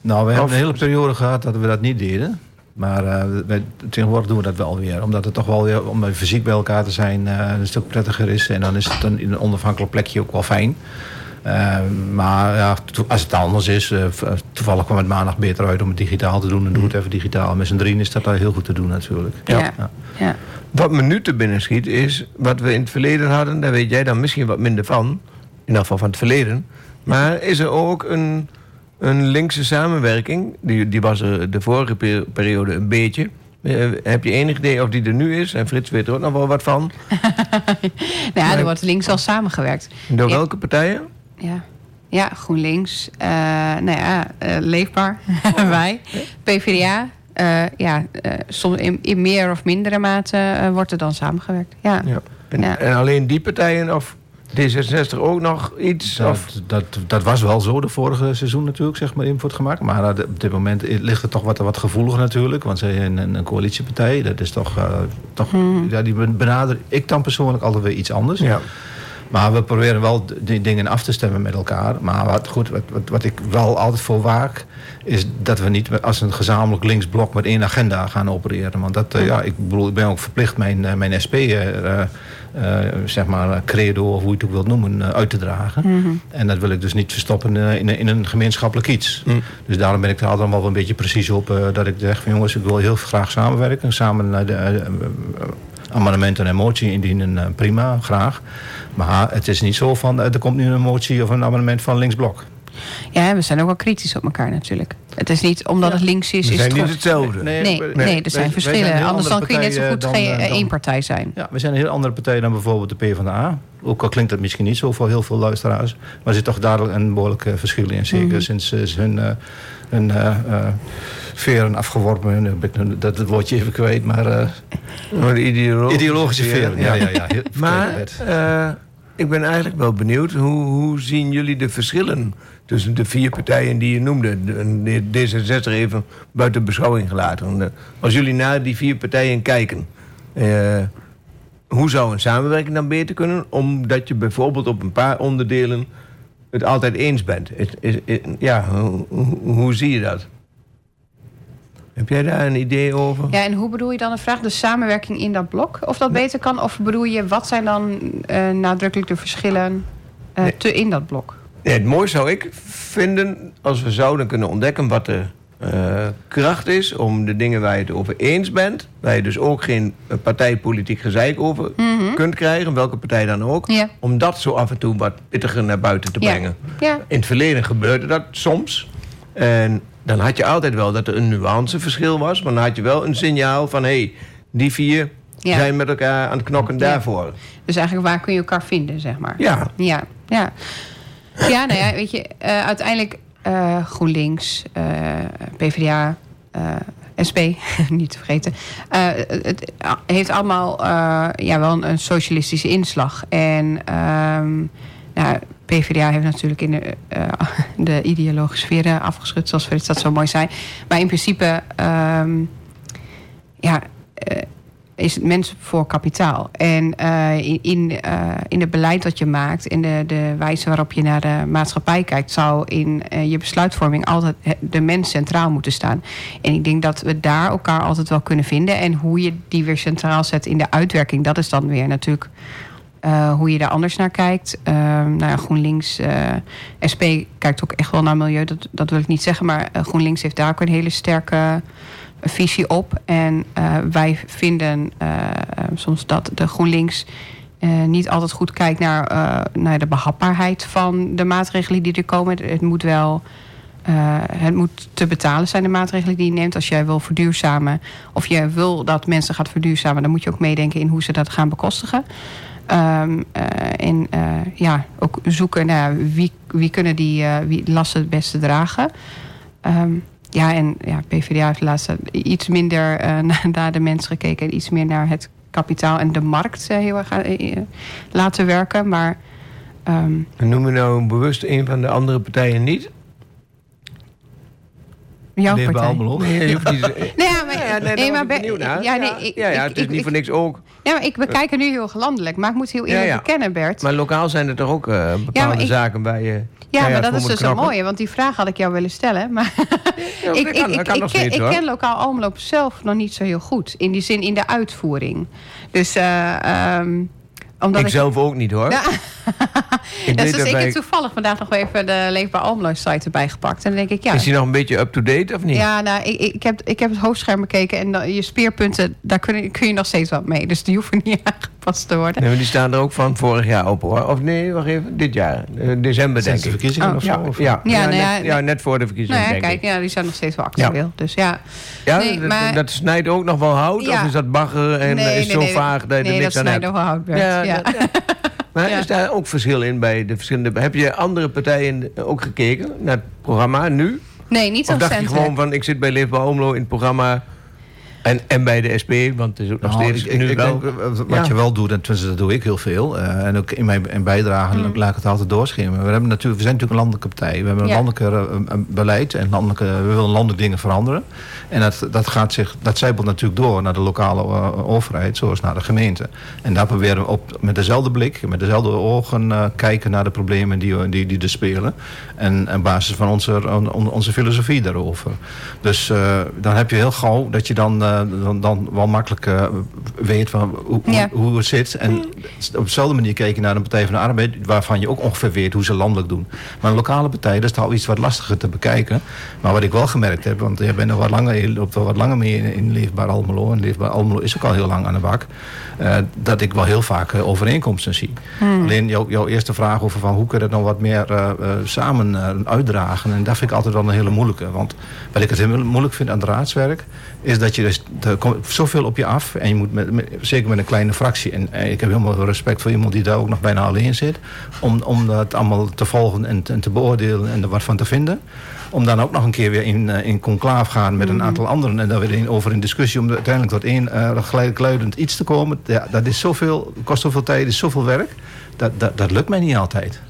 C: Nou, we hebben een hele periode gehad dat we dat niet deden. Maar eh, wij, tegenwoordig doen we dat wel weer. Omdat het toch wel weer, om fysiek bij elkaar te zijn, eh, een stuk prettiger is. En dan is het dan in een onafhankelijk plekje ook wel fijn. Eh, maar ja, to- als het anders is, eh, toevallig kwam het maandag beter uit om het digitaal te doen. Dan doe het even digitaal. Met z'n drieën is dat al heel goed te doen natuurlijk.
D: Ja.
C: Ja.
D: ja.
B: Wat me nu te binnen schiet is wat we in het verleden hadden. Daar weet jij dan misschien wat minder van. In ieder geval van het verleden. Maar is er ook een, een linkse samenwerking? Die, die was er de vorige pe- periode een beetje. Eh, heb je enig idee of die er nu is? En Frits weet er ook nog wel wat van.
D: Nou ja, er wordt links al samengewerkt.
B: Door
D: Ja.
B: welke partijen?
D: Ja, ja GroenLinks. eh nou ja, eh, Leefbaar. Wij. PvdA. ja, soms in, in meer of mindere mate wordt er dan samengewerkt. Ja.
B: Ja. En,
D: Ja.
B: en alleen die partijen of D66 ook nog iets? Of,
C: Dat, dat, dat was wel zo de vorige seizoen natuurlijk, zeg maar, input gemaakt. Maar op dit moment ligt het toch wat, wat gevoeliger natuurlijk. Want ze zijn een, een coalitiepartij. Dat is toch, eh, toch ja, die benaderen ik dan persoonlijk altijd weer iets anders.
B: ja.
C: Maar we proberen wel die dingen af te stemmen met elkaar. Maar wat, goed, wat, wat, wat ik wel altijd voor waak... is dat we niet als een gezamenlijk linksblok met één agenda gaan opereren. Want dat, eh, ja, ik bedoel, ik ben ook verplicht mijn, eh, mijn SP... eh, zeg maar credo, of hoe je het ook wilt noemen, uit te dragen. En dat wil ik dus niet verstoppen in, een- in een gemeenschappelijk iets. Dus daarom ben ik er altijd wel een beetje precies op... dat ik zeg van jongens, ik wil heel graag samenwerken. Samen de, amendementen en motie indienen, prima, graag. Maar het is niet zo van, eh, er komt nu een motie of een amendement van linksblok.
D: Ja, we zijn ook wel kritisch op elkaar natuurlijk. Het is niet omdat het links is,
B: We
D: is
B: zijn
D: het
B: niet hetzelfde.
D: Nee, nee, er zijn
C: wij
D: verschillen. Anders dan kun je net zo goed geen
C: dan, eh,
D: eh, één partij zijn.
C: Ja, we zijn een heel andere partij dan bijvoorbeeld de PvdA. Ook al klinkt dat misschien niet zo voor heel veel luisteraars. Maar er zit toch duidelijk een behoorlijk eh, verschil in. Zeker
D: Mhm.
C: sinds hun, eh, hun eh, eh, veren afgeworpen. Nu ben ik nu- Dat het woordje even kwijt, maar... eh,
B: Maar de ideologische,
C: ideologische veren. Ja, ja, ja.
B: Maar eh, ik ben eigenlijk wel benieuwd. Hoe, hoe zien jullie de verschillen tussen de vier partijen die je noemde? De, de D66 even buiten beschouwing gelaten. De- Als jullie naar die vier partijen kijken... eh, hoe zou een samenwerking dan beter kunnen? Omdat je bijvoorbeeld op een paar onderdelen het altijd eens bent. Is- is- is- ja, hoe, hoe- hoe zie je dat? Heb jij daar een idee over?
D: Ja, en hoe bedoel je dan de vraag? De samenwerking in dat blok? Of dat beter kan? Of bedoel je, wat zijn dan eh, nadrukkelijk de verschillen eh,
B: Nee.
D: te in dat blok?
B: Nee, het mooiste zou ik vinden als we zouden kunnen ontdekken wat de eh, kracht is om de dingen waar je het over eens bent, waar je dus ook geen partijpolitiek gezeik over kunt krijgen, welke partij dan ook, om dat zo af en toe wat pittiger naar buiten te
D: Ja.
B: brengen.
D: Ja.
B: In het verleden gebeurde dat soms. En dan had je altijd wel dat er een nuanceverschil was, maar dan had je wel een signaal van hé, hey, die vier
D: Ja.
B: zijn met elkaar aan het knokken
D: Ja.
B: daarvoor.
D: Dus eigenlijk waar kun je elkaar vinden, zeg maar?
B: Ja,
D: Ja, ja. Ja, nou ja, weet je, eh, uiteindelijk eh, GroenLinks, eh, PvdA, SP, niet te vergeten. het heeft allemaal ja, wel een, een socialistische inslag. En ehm, nou, PvdA heeft natuurlijk in de, eh, de ideologische sfeer eh, afgeschud, zoals Frits dat zo mooi zei. Maar in principe, ehm, ja, eh, is het mens voor kapitaal. En eh, in, in, eh, het beleid dat je maakt en de, de wijze waarop je naar de maatschappij kijkt, zou in eh, je besluitvorming altijd de mens centraal moeten staan. En ik denk dat we daar elkaar altijd wel kunnen vinden. En hoe je die weer centraal zet in de uitwerking, dat is dan weer natuurlijk. Eh, hoe je daar anders naar kijkt. Ehm, nou ja, GroenLinks, eh, SP kijkt ook echt wel naar milieu. Dat, dat wil ik niet zeggen. Maar GroenLinks heeft daar ook een hele sterke visie op. En wij vinden soms dat de GroenLinks niet altijd goed kijkt naar, naar de behapbaarheid van de maatregelen die er komen. Het, moet wel. het moet te betalen zijn, de maatregelen die je neemt. Als jij wil verduurzamen, of je wil dat mensen gaat verduurzamen, dan moet je ook meedenken in hoe ze dat gaan bekostigen. Ehm, eh, en eh, ja, ook zoeken naar wie, wie kunnen die eh, wie lasten het beste dragen. Ehm, ja, en ja, PvdA heeft laatst iets minder eh, naar, de mens gekeken en iets meer naar het kapitaal en de markt eh, heel eh, eh, laten werken. Maar ehm,
B: En noem je nou bewust een van de andere partijen niet?
D: Jouw partij.
C: Almelo.
B: Nee, je hoeft niet te-
D: Nee, ja, maar,
B: Ja, ja, nee,
D: maar
B: ik
D: ben-
B: benieuwd naar.
D: ja, nee, ik,
B: ja, ja,
D: ik-
B: het is
D: ik-
B: niet
D: ik-
B: voor niks ook.
D: Ja, maar ik bekijk er nu heel gelandelijk, maar ik moet heel eerlijk
B: Ja, ja.
D: bekennen, Bert.
B: Maar lokaal zijn er toch ook eh, bepaalde
D: ik-
B: zaken waar je...
D: ja, maar dat is dus zo
B: knappen.
D: mooi, want die vraag had ik jou willen stellen. Maar ik, ik, ik, ik ken, ik lokaal Almelo zelf nog niet zo heel goed. In die zin, in de uitvoering. Dus, eh, ehm, omdat
B: Ik
D: ik...
B: zelf ook niet hoor.
D: Ja.
B: Ik
D: Ja, dus
B: dat
D: ik heb toevallig vandaag nog wel even de Leefbaar Almelo site erbij gepakt. En dan denk ik, ja...
B: Is die nog een beetje up-to-date of niet?
D: Ja, nou, ik, ik, heb, ik heb het hoofdscherm bekeken en dan, je speerpunten, daar kun je, kun je nog steeds wat mee. Dus die hoeven niet aangepast te worden.
B: Nee, maar die staan er ook van vorig jaar op hoor. Of nee, wacht even. Dit jaar. Eh, december denk
C: Sinds de
B: ik.
C: verkiezingen
D: Oh.
C: of zo?
B: Ja,
C: of-
B: ja,
D: Ja,
B: ja,
D: nou ja,
B: net, ja, net voor de verkiezingen
D: Nou ja,
B: denk
D: kijk,
B: ik.
D: ja, die zijn nog steeds wel actueel. Dus ja.
B: Ja,
D: Nee,
B: dat,
D: maar-
B: dat snijdt ook nog wel hout?
D: Ja.
B: Of is dat bagger en
D: nee,
B: is
D: nee,
B: zo
D: nee,
B: vaag dat je
D: nee,
B: er niks
D: dat
B: aan hebt?
D: snijdt wel hout, Bert.
B: Ja,
D: Ja,
B: dat- Maar
D: Ja.
B: is daar ook verschil in bij de verschillende... Heb je andere partijen ook gekeken naar het programma nu?
D: Nee, niet
B: Of dacht je gewoon van, ik zit bij Leefbaar Omlo in het programma... En, en bij de SP, want het is ook nog
C: Nou,
B: steeds
C: ik, ik,
B: nu
C: ik
B: wel...
C: denk, eh, wat
B: Ja.
C: je wel doet, en tenminste dat doe ik heel veel, eh, en ook in mijn in bijdrage laat ik het altijd doorschemeren. We, hebben natuurlijk, we zijn natuurlijk een landelijke partij. We hebben een
D: Ja.
C: landelijke eh, beleid en landelijke, we willen landelijk dingen veranderen. En dat, dat, gaat zich, dat zijpelt natuurlijk door naar de lokale overheid, zoals naar de gemeente. En daar proberen we op, met dezelfde blik, met dezelfde ogen eh, kijken naar de problemen die, we- die, die er spelen. En op basis van onze, on- onze filosofie daarover. Dus eh, dan heb je heel gauw dat je dan, eh, dan, dan wel makkelijk eh, weet van hoe, hoe-
D: Ja.
C: hoe het zit. En op dezelfde manier kijk je naar een Partij van de Arbeid... waarvan je ook ongeveer weet hoe ze landelijk doen. Maar een lokale partij, dat is al iets wat lastiger te bekijken. Maar wat ik wel gemerkt heb, want jij bent er wat langer, loopt wel wat langer mee in, in Leefbaar Almelo... en Leefbaar Almelo is ook al heel lang aan de bak... eh, dat ik wel heel vaak overeenkomsten zie. Alleen jouw, jouw eerste vraag over van hoe kun je dat nou wat meer samen uitdragen... en dat vind ik altijd wel een hele moeilijke. Want wat ik het heel moeilijk vind aan het raadswerk... is dat je dus, er komt zoveel op je af... en je moet met, met- zeker met een kleine fractie... en eh, ik heb helemaal respect voor iemand die daar ook nog bijna alleen zit... om, om dat allemaal te volgen en, te- en te beoordelen en er wat van te vinden... om dan ook nog een keer weer in, eh, in conclaaf gaan met een aantal anderen... en daar weer in, over in discussie om uiteindelijk tot één gelijkluidend iets te komen... Ja, dat is zoveel, kost zoveel tijd, is zoveel werk... Dat, dat, dat lukt mij niet altijd.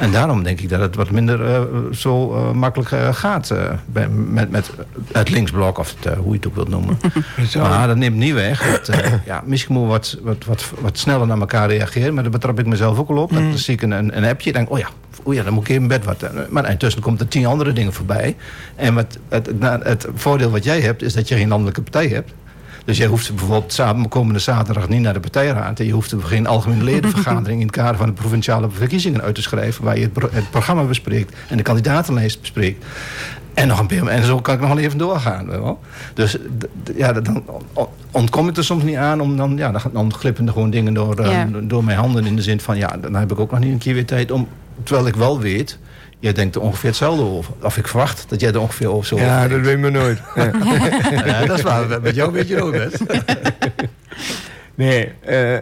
C: En daarom denk ik dat het wat minder eh, zo eh, makkelijk eh, gaat bij, met, met het linksblok, of het, hoe je het ook wilt noemen. maar dat neemt niet weg. Dat, ja, misschien moet wat, wat, wat, wat sneller naar elkaar reageren, maar daar betrap ik mezelf ook al op. Dan zie ik een, een, een appje en denk, oh ja, oh ja, dan moet ik even in bed wat. Maar intussen komt er tien andere dingen voorbij. En wat, het, het voordeel wat jij hebt, is dat je geen landelijke partij hebt. Dus jij hoeft bijvoorbeeld komende zaterdag niet naar de partijraad. En je hoeft geen algemene ledenvergadering in het kader van de provinciale verkiezingen uit te schrijven. Waar je het, pro- het programma bespreekt en de kandidatenlijst bespreekt. En, nog een paar, en zo kan ik nog wel even doorgaan. wel. Dus ja, dan ontkom ik er soms niet aan. Om dan, ja, dan, glippen er gewoon dingen door, eh,
D: Ja.
C: door mijn handen. In de zin van, ja, dan heb ik ook nog niet een keer weer tijd om... Terwijl ik wel weet, jij denkt er ongeveer hetzelfde over. Of ik verwacht dat jij er ongeveer over zo over
B: Ja, dat weet ik me nooit. Ja.
C: Ja, dat is waar. Met jou weet je ook best.
B: Nee, eh,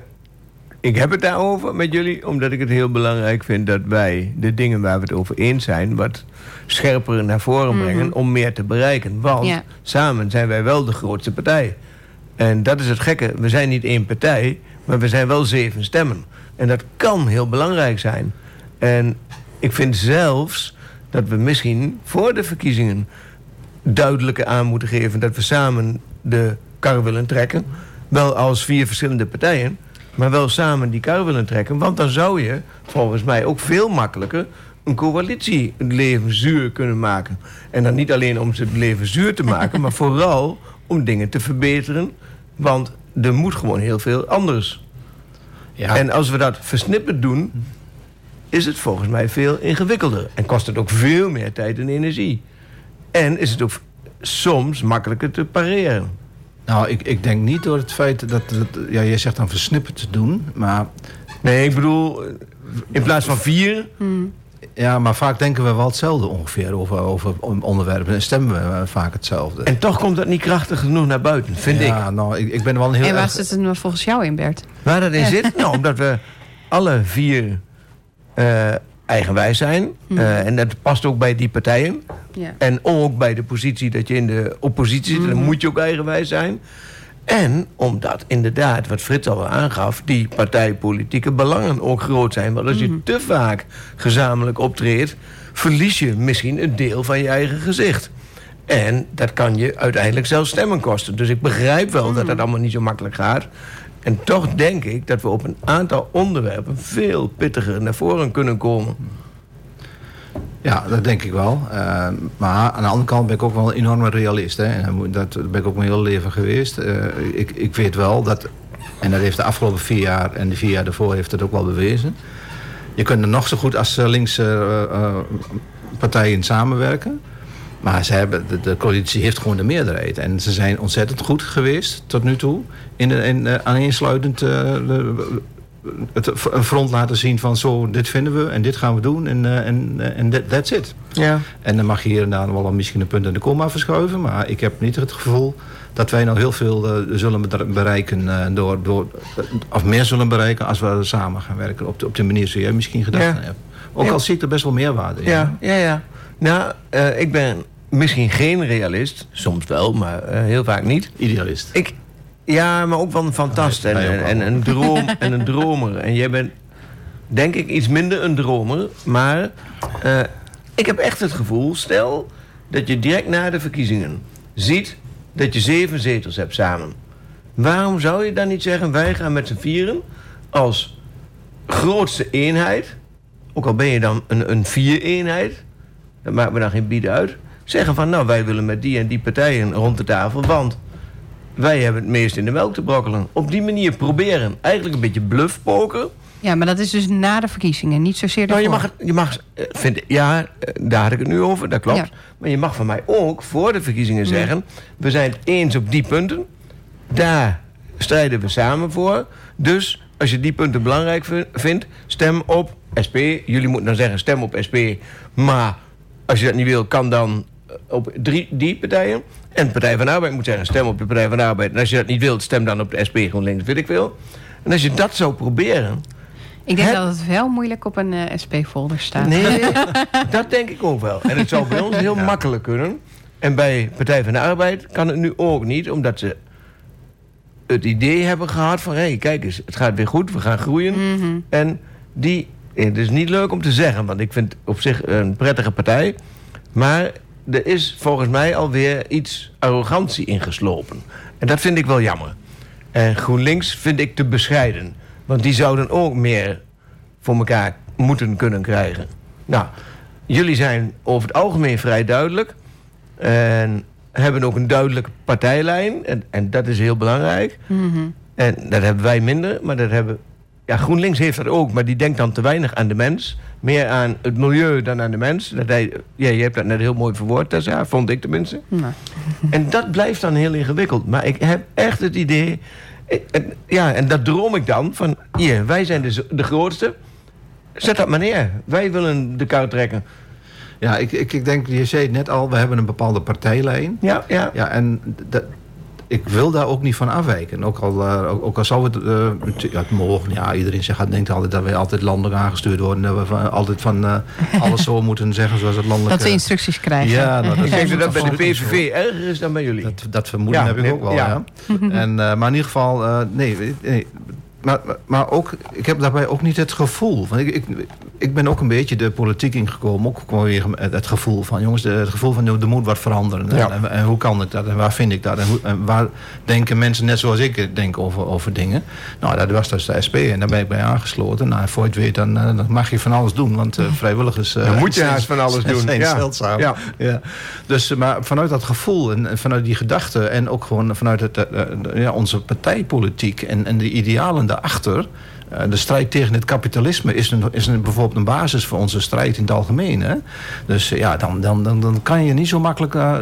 B: ik heb het daarover met jullie omdat ik het heel belangrijk vind dat wij de dingen waar we het over eens zijn, wat scherper naar voren brengen om meer te bereiken. Want
D: Ja.
B: samen zijn wij wel de grootste partij. En dat is het gekke. We zijn niet één partij, maar we zijn wel zeven stemmen. En dat kan heel belangrijk zijn. En ik vind zelfs dat we misschien voor de verkiezingen duidelijker aan moeten geven dat we samen de kar willen trekken. Wel als vier verschillende partijen, maar wel samen die kar willen trekken. Want dan zou je volgens mij ook veel makkelijker een coalitie het leven zuur kunnen maken. En dan niet alleen om ze het leven zuur te maken, maar vooral om dingen te verbeteren. Want er moet gewoon heel veel anders.
C: Ja.
B: En als we dat versnipperd doen, is het volgens mij veel ingewikkelder. En kost het ook veel meer tijd en energie. En is het ook soms makkelijker te pareren.
C: Nou, ik, ik denk niet door het feit dat... dat ja, je zegt dan versnipperd te doen, maar...
B: Nee, ik bedoel, in plaats van vier...
C: Ja, maar vaak denken we wel hetzelfde ongeveer over, over onderwerpen. En stemmen we eh, vaak hetzelfde.
B: En toch komt dat niet krachtig genoeg naar buiten, vind ik.
C: ja, nou, ik, ik ben wel een heel
D: En waar
C: erg-
D: zit het nou volgens jou in, Bert?
B: Waar dat in zit? Nou, omdat we alle vier eh, eigenwijs zijn. Eh, en dat past ook bij die partijen. En ook bij de positie dat je in de oppositie zit. Dan moet je ook eigenwijs zijn. En omdat inderdaad, wat Frits al aangaf... die partijpolitieke belangen ook groot zijn. Want als je te vaak gezamenlijk optreedt... verlies je misschien een deel van je eigen gezicht. En dat kan je uiteindelijk zelfs stemmen kosten. Dus ik begrijp wel dat dat allemaal niet zo makkelijk gaat. En toch denk ik dat we op een aantal onderwerpen... veel pittiger naar voren kunnen komen.
C: Ja, dat denk ik wel. Eh, maar aan de andere kant ben ik ook wel een enorme realist. Hè. En dat ben ik ook mijn hele leven geweest. Eh, ik, ik weet wel dat, en dat heeft de afgelopen vier jaar en de vier jaar daarvoor heeft het ook wel bewezen. Je kunt er nog zo goed als eh, linkse eh, partijen samenwerken. Maar ze hebben, de, de coalitie heeft gewoon de meerderheid. En ze zijn ontzettend goed geweest tot nu toe. In, de, in eh, aaneensluitend eh, de- het, een front laten zien van zo, dit vinden we en dit gaan we doen. En, eh, en, en that- that's it.
B: Ja.
C: En dan mag je hier en daar wel misschien een punt in de komma verschuiven. Maar ik heb niet het gevoel dat wij nou heel veel zullen bereiken. door, door, of meer zullen bereiken als we samen gaan werken. Op de, op de manier zoals jij misschien gedacht
B: Ja.
C: hebt. Ook
B: Ja.
C: al zie ik er best wel meerwaarde in.
B: Ja, ja, ja. Nou, ik ben misschien geen realist. Soms wel, maar eh, heel vaak niet.
C: Idealist.
B: Ik, ja, maar ook wel een fantast en, en, een droom en een dromer. En jij bent, denk ik, iets minder een dromer. Maar eh, ik heb echt het gevoel, stel dat je direct na de verkiezingen ziet dat je zeven zetels hebt samen. Waarom zou je dan niet zeggen, wij gaan met z'n vieren als grootste eenheid, ook al ben je dan een, een vier-eenheid, dat maakt me dan geen bied uit, zeggen van nou wij willen met die en die partijen rond de tafel, want wij hebben het meest in de melk te brokkelen. Op die manier proberen, eigenlijk een beetje bluffpoker.
D: Ja, maar dat is dus na de verkiezingen, niet zozeer
B: Nou, je
D: daarvoor.
B: mag, je mag eh, vind, ja, eh, daar had ik het nu over, dat klopt.
D: Ja.
B: Maar je mag van mij ook voor de verkiezingen zeggen... we zijn het eens op die punten. Daar strijden we samen voor. Dus als je die punten belangrijk vi- vindt, stem op SP. Jullie moeten dan zeggen stem op SP. Maar als je dat niet wil, kan dan op drie, die partijen. En de Partij van de Arbeid moet zeggen stem op de Partij van de Arbeid. En als je dat niet wilt, stem dan op de SP GroenLinks, weet ik veel. En als je dat zou proberen...
D: Ik denk dat het wel moeilijk op een eh, SP-folder staat.
B: Nee, dat denk ik ook wel. En het zou bij ons heel makkelijk kunnen. En bij Partij van de Arbeid kan het nu ook niet, omdat ze het idee hebben gehad van... hé, hey, kijk eens, het gaat weer goed, we gaan groeien. En die, het is niet leuk om te zeggen, want ik vind het op zich een prettige partij. Maar er is volgens mij alweer iets arrogantie ingeslopen. En dat vind ik wel jammer. En GroenLinks vind ik te bescheiden. Want die zouden ook meer voor elkaar moeten kunnen krijgen. Nou, jullie zijn over het algemeen vrij duidelijk. En hebben ook een duidelijke partijlijn. En, en dat is heel belangrijk. En dat hebben wij minder, maar dat hebben... Ja, GroenLinks heeft dat ook, maar die denkt dan te weinig aan de mens. Meer aan het milieu dan aan de mens. Dat hij, ja, je hebt dat net heel mooi verwoord, Tessa, vond ik tenminste.
D: Nou.
B: En dat blijft dan heel ingewikkeld. Maar ik heb echt het idee... ik- en- ja, en dat droom ik dan. Van, hier, wij zijn de, de grootste. Zet dat maar neer. Wij willen de kar trekken.
C: Ja, ik, ik, ik denk, je zei het net al, we hebben een bepaalde partijlijn.
B: Ja, ja.
C: Ja, en dat, ik wil daar ook niet van afwijken. Ook al, eh, ook, ook al zou het, eh, het- ja, het mogen, ja, iedereen zegt, denkt altijd dat wij altijd landelijk aangestuurd worden. Dat we van, altijd van eh, alles zo moeten zeggen zoals het landelijk...
D: Dat we instructies krijgen.
C: Ja, nou,
B: Ik denk dat dat bij de. PVV erger is dan bij jullie.
C: Dat, dat vermoeden
B: Ja,
C: heb ik
B: nee,
C: ook wel,
B: ja.
C: ja. En, eh, maar in ieder geval, eh, nee, nee. Maar, maar- ook, ik heb daarbij ook niet het gevoel. Want ik, ik, ik ben ook een beetje de politiek ingekomen. Ook gewoon weer het, gevoel van, jongens, de, het gevoel van er moet wat veranderen.
B: Ja.
C: En, en hoe kan het dat? En waar vind ik dat? En, hoe, en waar denken mensen net zoals ik denk over, over dingen? Nou, dat was dus de SP en daar ben ik bij aangesloten. Nou, voor je het weet, dan, eh, dan mag je van alles doen. Want eh, vrijwilligers... eh,
B: Dan moet je haast van alles doen.
C: zijn
B: Ja.
C: zeldzaam.
B: Ja.
C: Ja. Dus, eh, maar vanuit dat gevoel en, vanuit die gedachte... en ook gewoon vanuit het, eh, eh, ja, onze partijpolitiek en, en de idealen daarachter... eh, de strijd tegen het kapitalisme is, een, is een, bijvoorbeeld een basis voor onze strijd in het algemeen. Hè? Dus eh, ja, dan, dan, dan, dan kan je niet zo makkelijk eh,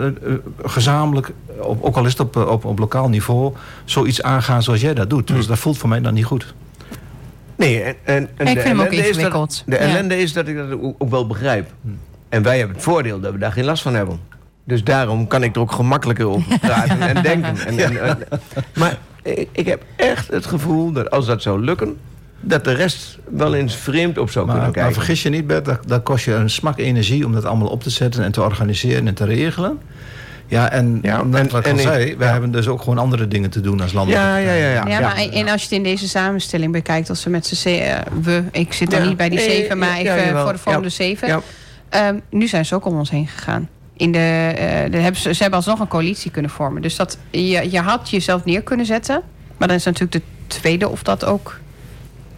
C: gezamenlijk, op, ook al is het op, op, op lokaal niveau... zoiets aangaan zoals jij dat doet. Dus dat voelt voor mij dan niet goed.
B: Nee, en, en, en
D: Ik
B: de
D: vind hem ook
B: ellende is dat-
D: ingewikkeld.
B: de
D: Ja.
B: ellende is dat ik dat ook, ook wel begrijp. En wij hebben het voordeel dat we daar geen last van hebben. Dus daarom kan ik er ook gemakkelijker over praten en denken. En, en, en- maar ik, ik heb echt het gevoel dat als dat zou lukken... dat de rest wel eens vreemd op zou
C: Maar,
B: kunnen
C: maar
B: kijken.
C: vergis je niet, Bert, dat, dat kost je een smak energie... om dat allemaal op te zetten en te organiseren en te regelen. Ja, en,
B: Ja,
C: net
B: en-
C: wat ik al
B: ik-
C: zei... we
B: ja.
C: hebben dus ook gewoon andere dingen te doen als landelijk.
B: ja, ja, ja, ja.
D: Ja, maar en als je het in deze samenstelling bekijkt, als ze met z'n ze- eh, we, ik zit
B: Ja.
D: niet bij die zeven, maar even
B: jawel.
D: voor de volgende
B: Ja.
D: zeven.
B: Ja.
D: Ehm, nu zijn ze ook om ons heen gegaan. In de, eh, de hebben ze, ze hebben alsnog een coalitie kunnen vormen. Dus dat, je, je had jezelf neer kunnen zetten. Maar dan is natuurlijk de tweede of dat ook.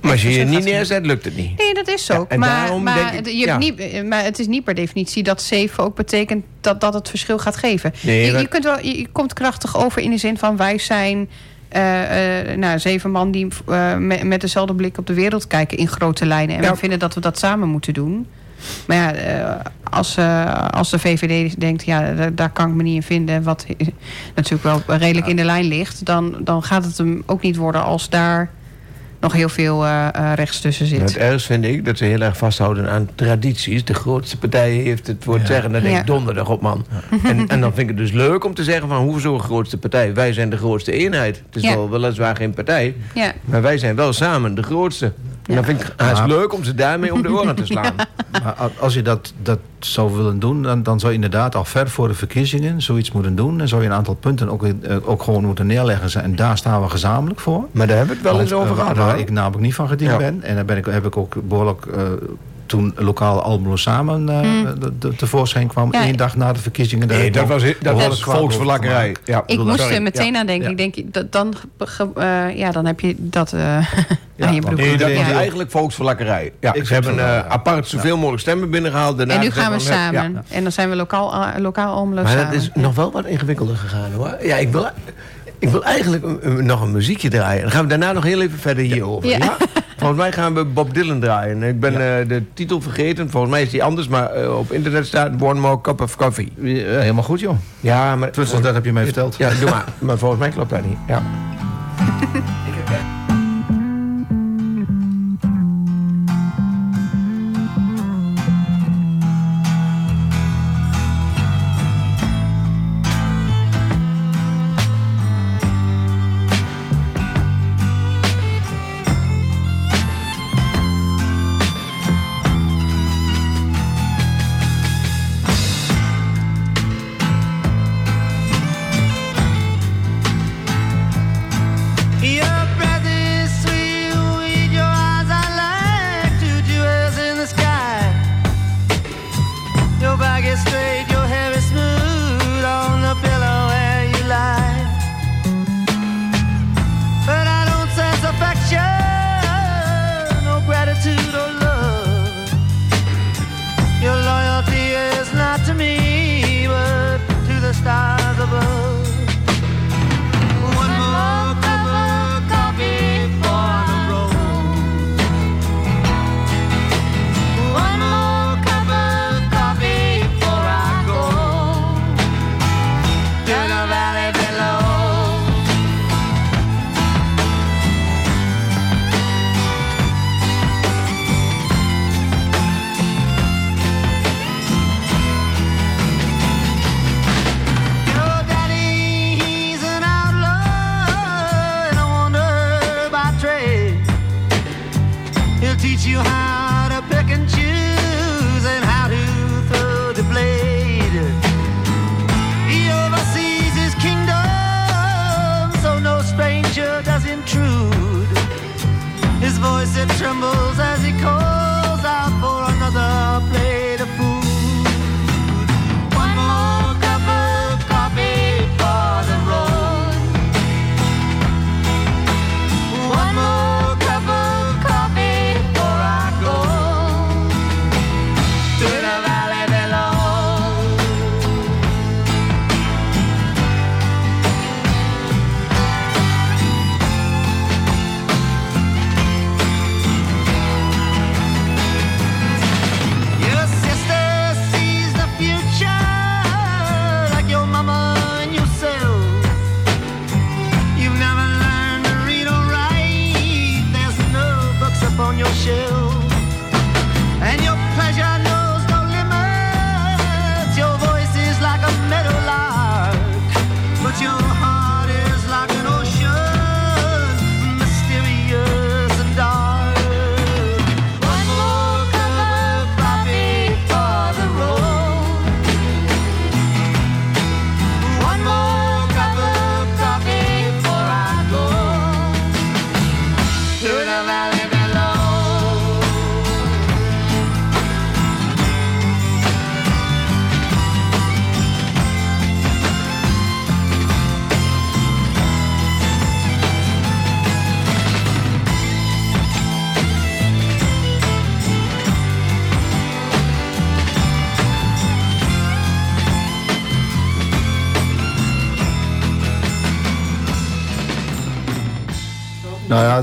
B: Maar als je je niet neerzet, lukt het niet.
D: Nee, dat is zo.
B: Ja,
D: maar,
B: ik-
D: je niet, maar het is niet per definitie dat zeven ook betekent dat dat het verschil gaat geven.
B: Nee,
D: je, kunt wel, je, je komt krachtig over in de zin van wij zijn eh, eh, nou, zeven man die met, met dezelfde blik op de wereld kijken in grote lijnen. En
B: Ja.
D: we vinden dat we dat samen moeten doen. Maar ja, eh, als, eh, als de VVD denkt, ja, daar, daar kan ik me niet in vinden, wat natuurlijk wel redelijk in de lijn ligt, dan, dan gaat het hem ook niet worden als daar nog heel veel eh, eh, rechts tussen zit.
B: Het ergst vind ik dat ze heel erg vasthouden aan tradities. De grootste partij heeft het voor het zeggen. Dan denk ik
D: Ja.
B: donderdag op, man. En, en dan vind ik het dus leuk om te zeggen van... hoezo grootste partij? Wij zijn de grootste eenheid. Het is
D: Ja.
B: wel weliswaar geen partij.
D: Ja.
B: Maar wij zijn wel samen de grootste.
F: En dan vind ik het is leuk om ze daarmee om de oren te slaan.
C: Maar als je dat, dat zou willen doen, dan, dan zou je inderdaad al ver voor de verkiezingen zoiets moeten doen. En zou je een aantal punten ook, eh, ook gewoon moeten neerleggen. En daar staan we gezamenlijk voor.
F: Maar daar hebben we het wel eens over
C: eh,
F: gehad.
C: Waar ik namelijk niet van gediend
F: Ja.
C: ben. En daar ben ik, heb ik ook behoorlijk... eh, toen lokaal Almelo samen eh, de- de- tevoorschijn kwam.
D: Ja.
C: één dag na de verkiezingen.
F: Nee, dat was, dat was volksverlakkerij. Ja,
D: Ik moest
F: sorry.
D: er meteen
C: Ja.
D: aan denken.
C: Ja.
D: Ik denk, dat, dan, ge- eh, ja, dan heb je dat eh aan je broek.
F: Nee, dat was eigenlijk volksverlakkerij. Ja,
C: Ik
F: ze hebben eh, apart zoveel mogelijk stemmen binnengehaald. Daarna
D: En nu gaan we samen. En dan zijn we lokaal, lokaal Almelo
F: Maar
D: samen.
F: dat is nog wel wat ingewikkelder gegaan hoor. Ja, ik wil, ik wil eigenlijk nog een muziekje draaien. Dan gaan we daarna nog heel even verder hierover. Ja. Volgens mij gaan we Bob Dylan draaien. Ik ben eh, de titel vergeten. Volgens mij is die anders, maar eh, op internet staat One More Cup of Coffee.
C: Ja, helemaal goed, joh.
F: Ja, maar...
C: Tenminste, dat heb je mij verteld.
F: Ja, doe maar. Maar volgens mij klopt dat niet. Ja.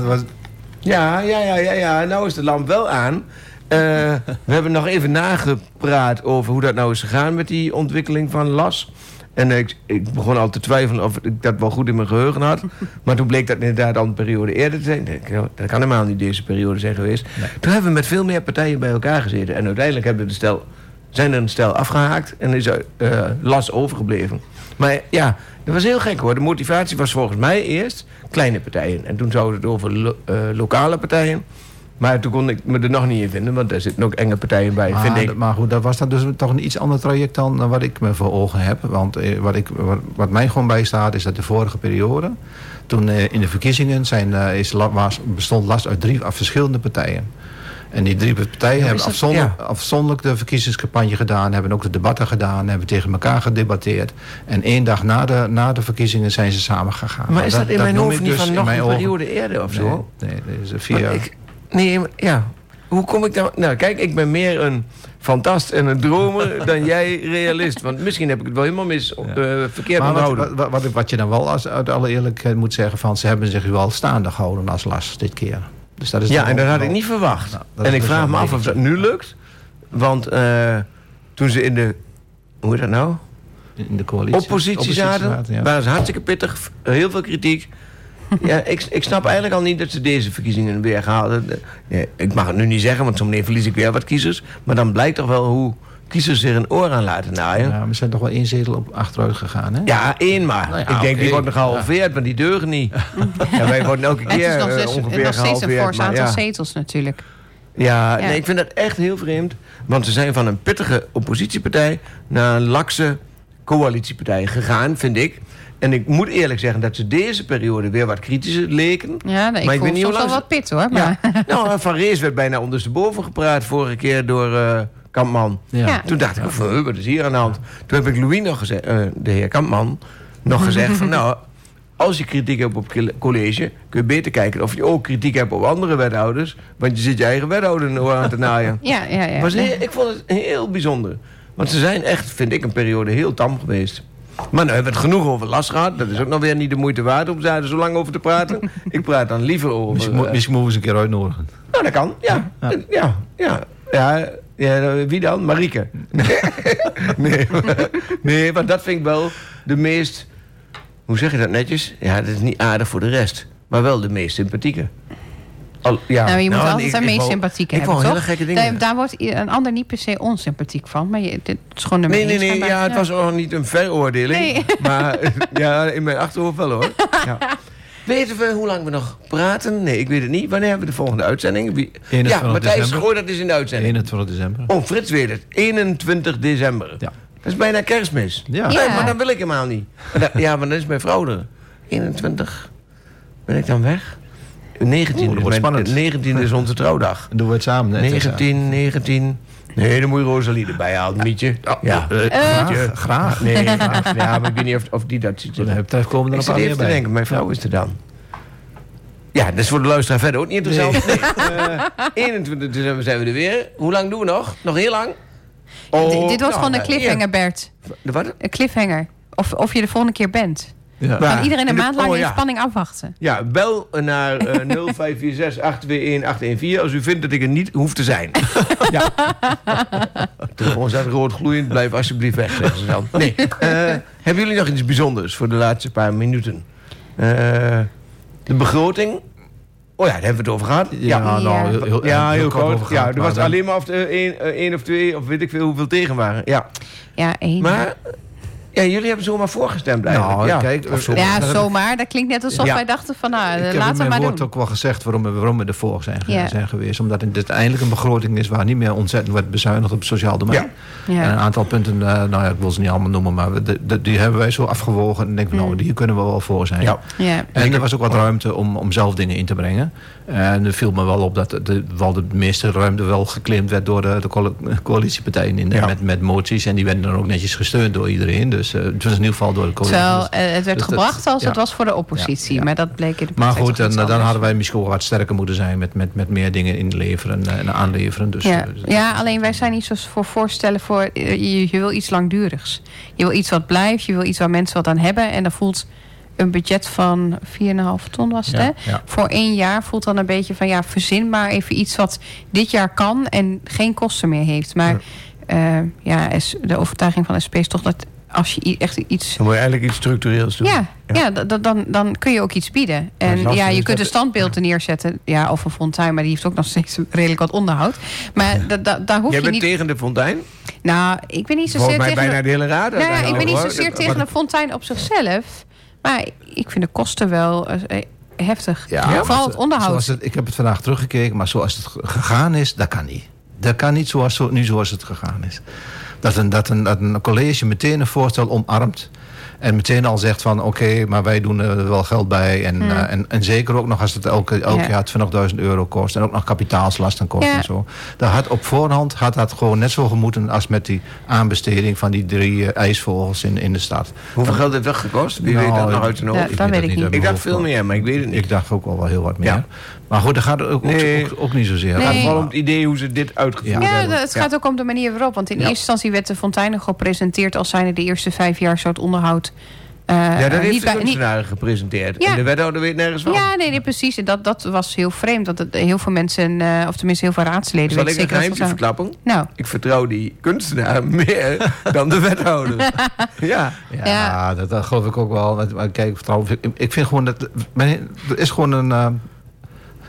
C: het was,
F: Ja, ja, ja, ja, ja. Nou is de lamp wel aan. Eh, we hebben nog even nagepraat over hoe dat nou is gegaan met die ontwikkeling van LAS. En ik, ik begon al te twijfelen of ik dat wel goed in mijn geheugen had. Maar toen bleek dat inderdaad al een periode eerder te zijn. Dat kan helemaal niet deze periode zijn geweest. Toen hebben we met veel meer partijen bij elkaar gezeten. En uiteindelijk hebben we de stel, zijn er een stel afgehaakt en is er eh, LAS overgebleven. Maar ja, dat was heel gek hoor. De motivatie was volgens mij eerst kleine partijen. En toen zouden het over lo- eh, lokale partijen.
B: Maar toen kon ik me er nog niet in vinden, want daar zitten ook enge partijen bij,
C: Maar,
B: vind ik.
C: maar goed, dat was dat dus toch een iets ander traject dan dan wat ik me voor ogen heb. Want eh, wat, ik, wat, wat mij gewoon bijstaat is dat de vorige periode... toen eh, in de verkiezingen zijn, eh, is, was, bestond last uit drie af verschillende partijen. En die drie partijen hebben afzonderlijk, afzonderlijk de verkiezingscampagne gedaan... hebben ook de debatten gedaan, hebben tegen elkaar gedebatteerd. En één dag na de, na de verkiezingen zijn ze samen gegaan.
B: Maar is dat, in mijn hoofd niet
C: dus
B: van nog een periode eerder of zo?
C: Nee, nee, via...
B: ik, nee, ja. Hoe kom ik dan... Nou, kijk, ik ben meer een fantast en een dromer dan jij realist. Want misschien heb ik het wel helemaal mis, eh, verkeerd
C: Maar wat, wat, wat, wat je dan wel als, uit alle eerlijkheid moet zeggen... van ze hebben zich wel staande gehouden als last dit keer. Dus dat is
B: Ja, en dat had ik niet verwacht.
C: Nou,
B: en
C: is
B: ik
C: dus
B: vraag me af of dat nu lukt. Want eh, toen ze in de... Hoe heet dat nou?
C: In de coalitie.
B: Oppositie zaten.
C: ja.
B: Waren ze hartstikke pittig. Heel veel kritiek. Ja, ik, ik snap eigenlijk al niet dat ze deze verkiezingen weer halen. Ja, ik mag het nu niet zeggen, want zo meneer verlies ik weer wat kiezers. Maar dan blijkt toch wel hoe kiezers zich een oor aan laten naaien.
C: Ja, we zijn toch wel één zetel op achteruit gegaan, hè?
B: Ja, één maar.
C: Nou ja,
B: ik denk, die wordt nog gehalveerd, maar die deugen niet. ja, wij worden elke
D: En het
B: keer
D: is nog,
B: eh,
D: steeds-
B: ongeveer
D: nog steeds een fors aantal
B: ja.
D: zetels natuurlijk.
B: Ja,
D: Ja.
B: Nee, ik vind dat echt heel vreemd. Want ze zijn van een pittige oppositiepartij naar een lakse coalitiepartij gegaan, vind ik. En ik moet eerlijk zeggen dat ze deze periode weer wat kritischer leken.
D: Ja, nee, ik
B: Maar ik
D: voel
B: weet niet
D: soms wel wat pit hoor. Maar,
B: Ja. nou, Van Rees werd bijna ondersteboven gepraat vorige keer door eh, Kampman.
D: Ja.
B: Toen dacht ik, van, "Huh, wat is hier aan de hand? Toen heb ik Louis nog gezegd, eh, de heer Kampman, nog gezegd van nou, als je kritiek hebt op het college, kun je beter kijken of je ook kritiek hebt op andere wethouders. Want je zit je eigen wethouder aan te naaien.
D: ja, ja, ja.
B: Was heel- ik vond het heel bijzonder. Want ze zijn echt, vind ik, een periode heel tam geweest. Maar nou hebben we het genoeg over last gehad. Dat is ook nog weer niet de moeite waard om daar zo lang over te praten. ik praat dan liever over...
C: Misschien, moet-
B: eh,
C: misschien moeten we eens een keer uitnodigen.
B: nou, dat kan. Ja. Ja. Ja. ja. ja, wie dan? Marieke. Nee. nee, nee, want dat vind ik wel de meest... Hoe zeg je dat netjes? Ja, dat is niet aardig voor de rest. Maar wel de meest sympathieke. Al, ja.
D: Nou, je moet
B: Nou,
D: altijd een
B: ik
D: meest sympathieke
B: ik
D: hebben, toch?
B: hele gekke dingen.
D: Daar, daar wordt een ander niet per se onsympathiek van. Maar je, dit is gewoon nummer
B: Nee, nee, nee. Ja, het was ook niet een veroordeling.
D: Nee.
B: Maar ja, in mijn achterhoofd wel hoor. Ja. Weten we hoe lang we nog praten? Nee, ik weet het niet. Wanneer hebben we de volgende uitzending? Wie...
C: 21
B: Ja, Matthijs, gooi dat is in de uitzending.
C: 21 december.
B: Oh, Frits weet het. 21 december.
C: Ja.
B: Dat is bijna kerstmis.
C: Ja.
B: Nee, maar dan wil ik helemaal niet. Maar ja, maar dan is mijn vrouw er. 21. Ben ik dan weg? 19,
C: Oeh, dat wordt
B: mijn-
C: spannend.
B: 19 is onze trouwdag.
C: Dan doen we het samen. Hè?
B: 19, 19. Nee, dan moet je Rosalie erbij halen, Mietje. Ja.
C: Eh, graag. graag.
B: Nee, maar, ja, maar ik weet niet of, of die dat
C: dat betreft komen er
B: Ik
C: nog
B: zit
C: een paar
B: te
C: meer bij.
B: denken, mijn vrouw is er dan. Ja, dat is voor de luisteraar verder ook niet interessant. Nee. Eh, 21 december zijn we er weer. Hoe lang doen we nog? Nog heel lang? Oh,
D: Dit-
B: nou,
D: gewoon een cliffhanger, Bert.
B: De wat?
D: Een cliffhanger. Of, of je de volgende keer bent.
C: Ja.
D: Kan iedereen een
B: de-
D: maand lang
B: oh,
D: in spanning afwachten.
B: Ja, bel naar eh 0546 821 814 als u vindt dat ik er niet hoef te zijn. ja. De telefoon staat rood gloeiend, blijf alsjeblieft weg, zeggen ze dan. Nee. eh, hebben jullie nog iets bijzonders voor de laatste paar minuten? Eh, de begroting. Oh ja, daar hebben we het over gehad.
C: Ja,
B: Ja,
C: nou, heel, heel,
B: ja heel
C: kort
B: kort.
C: over
B: Ja, er was
C: dan-
B: alleen maar of er één, eh, één of twee, of weet ik veel hoeveel tegen waren. Ja.
D: Ja, één.
B: Maar ja, jullie hebben zomaar voorgestemd eigenlijk.
C: Nou,
B: ja.
C: kijk,
B: Of
D: ja, zomaar. Dat klinkt net alsof
B: Ja.
D: wij dachten van, nou,
C: Ik heb in
D: laten we
C: mijn
D: maar doen.
C: ook wel gezegd waarom we, waarom we ervoor zijn,
D: Ja.
C: zijn geweest. Omdat het uiteindelijk een begroting is waar niet meer ontzettend wordt bezuinigd op het sociaal domein.
D: Ja.
C: En een aantal punten, eh, nou ja, ik wil ze niet allemaal noemen, maar we- de- de- die hebben wij zo afgewogen. En denk ik, nou,
D: Mm.
C: hier kunnen we wel voor zijn.
B: Ja.
D: Ja.
C: En er was ook wat ruimte om, om zelf dingen in te brengen. En er viel me wel op dat de, wel de meeste ruimte wel geclaimd werd door de, de coali- coalitiepartijen in,
B: Ja.
C: met, met moties. En die werden dan ook netjes gesteund door iedereen. Dus eh, het was in ieder geval door de coalitie.
D: Terwijl
C: Dus-
D: eh, het werd
C: dus dat-
D: gebracht als
C: ja.
D: het was voor de oppositie.
C: Ja, ja.
D: Maar dat bleek in de
C: Maar goed, en,
D: iets
C: dan hadden wij misschien wel wat sterker moeten zijn met, met, met meer dingen inleveren en, en aanleveren. Dus,
D: Ja.
C: eh,
D: ja, alleen wij zijn niet zo voor voorstellen voor... eh, Je, je wil iets langdurigs. Je wil iets wat blijft. Je wil iets waar mensen wat aan hebben. En dan voelt een budget van 4,5 ton was het,
C: Ja,
D: hè?
C: ja.
D: Voor één jaar voelt dan een beetje van... ja, verzin maar even iets wat dit jaar kan... en geen kosten meer heeft. Maar ja, ja is- de overtuiging van SP is toch dat... als je echt iets
B: Dan moet je eigenlijk iets structureels doen.
D: ja, ja. dan, dan kun je ook iets bieden. En ja, je
B: is
D: kunt de
B: dat-
D: standbeelden neerzetten. Ja, of een fontein, maar die heeft ook nog steeds redelijk wat onderhoud. Maar da, da- daar hoef
B: Jij
D: je
B: bent
D: niet...
B: tegen de fontein?
D: Nou, ik ben niet zozeer
B: Volgens mij
D: tegen...
B: bijna de hele raad.
D: nou ja, ik ben niet zozeer tegen een fontein op zichzelf. Maar ik vind de kosten wel... eh, heftig.
C: Ja,
D: Vooral het onderhoud.
C: zoals het, ik heb het vandaag teruggekeken, maar zoals het gegaan is, dat kan niet. Dat kan niet zoals, zo- nu zoals het gegaan is. Dat een, dat, een, dat een college meteen een voorstel omarmt. En meteen al zegt van oké, maar wij doen er wel geld bij. En, eh, en, en zeker ook nog als het elke, elk
D: Hmm. Ja.
C: jaar 20.000 euro kost. En ook nog kapitaalslasten kost
D: Ja.
C: en zo. Dat had op voorhand had dat gewoon net zo gemoeten als met die aanbesteding van die drie eh, ijsvogels in, in de stad.
B: Hoeveel geld heeft dat gekost? Wie
C: Nou,
B: weet dat nog uit
D: Ja,
B: hoofd?
D: weet ik niet.
B: Ik dacht veel meer, maar ik weet het niet.
C: Ik dacht ook wel wel heel wat meer. Maar goed, dat gaat ook, ook,
B: Nee.
C: ook, ook niet zozeer.
B: Het gaat vooral om het idee hoe ze dit uitgevoerd
C: Ja.
B: Hebben.
D: het gaat ook om de manier waarop. Want in
B: Ja.
D: eerste instantie werd de fontein nog gepresenteerd als zijnde de eerste vijf jaar zo het onderhoud. eh,
B: Ja, dat heeft
D: niet
B: de kunstenaar gepresenteerd.
D: Ja.
B: En de wethouder weet nergens van.
D: Ja, nee, nee, precies. En dat, dat was heel vreemd. Dat het, heel veel mensen, eh, of tenminste heel veel raadsleden...
B: Zal ik een
D: zeker dat
B: geheimtje
D: ze-
B: verklappen?
D: Nou,
B: Ik vertrouw die kunstenaar meer dan de wethouder. ja.
C: Ja,
D: Ja.
C: Dat, dat geloof ik ook wel. Maar- kijk, trouwens, ik, ik vind gewoon dat... Er is gewoon een... eh,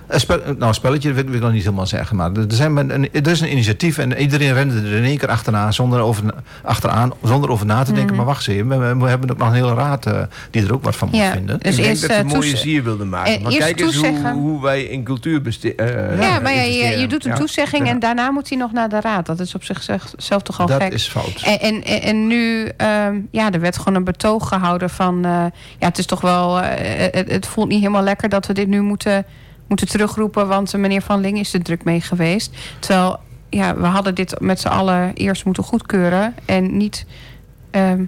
C: een spel, nou, spelletje dat wil ik nog niet helemaal zeggen. Maar er, zijn een, er is een initiatief en iedereen rende er in één keer achteraan zonder over, achteraan, zonder over na te denken. Maar wacht eens even, we, we hebben ook nog een hele raad eh, die er ook wat van moet vinden.
D: Dus
B: ik denk
D: eerst,
B: dat ze
D: eh,
B: een mooie sier wilden maken.
D: Eh,
B: maar
D: eerst
B: kijk eens hoe,
D: toezeggen.
B: hoe wij in cultuur besteden.
D: ja, maar ja, je, je doet een
B: Ja.
D: toezegging
B: Ja.
D: en daarna moet hij nog naar de raad. Dat is op zichzelf toch al
C: dat
D: gek.
C: is fout.
D: En, en, en nu, ehm, ja, er werd gewoon een betoog gehouden van... eh, ja, het is toch wel... eh, het, het voelt niet helemaal lekker dat we dit nu moeten, moeten terugroepen... want meneer Van Ling is er druk mee geweest. Terwijl, ja, we hadden dit met z'n allen eerst moeten goedkeuren... en niet... ehm,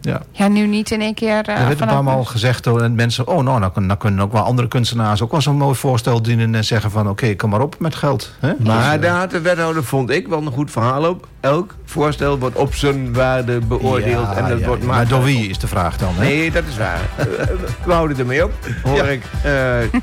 C: Ja.
D: ja, nu niet in één keer... eh,
C: Er werd een
D: vanaf-
C: paar maal gezegd door en mensen... oh, nou, dan kunnen ook wel andere kunstenaars... ook wel zo'n mooi voorstel dienen en zeggen van... oké, kom maar op met geld. Hè?
B: Maar
C: Dus, eh,
B: daar had de wethouder, vond ik, wel een goed verhaal op. Elk voorstel wordt op zijn waarde beoordeeld.
C: ja,
B: en dat
C: ja,
B: wordt
C: ja. Maar door wie is de vraag dan? Hè?
B: Nee, dat is waar. Eh, We houden ermee op, hoor
C: Ja.
B: ik. Eh,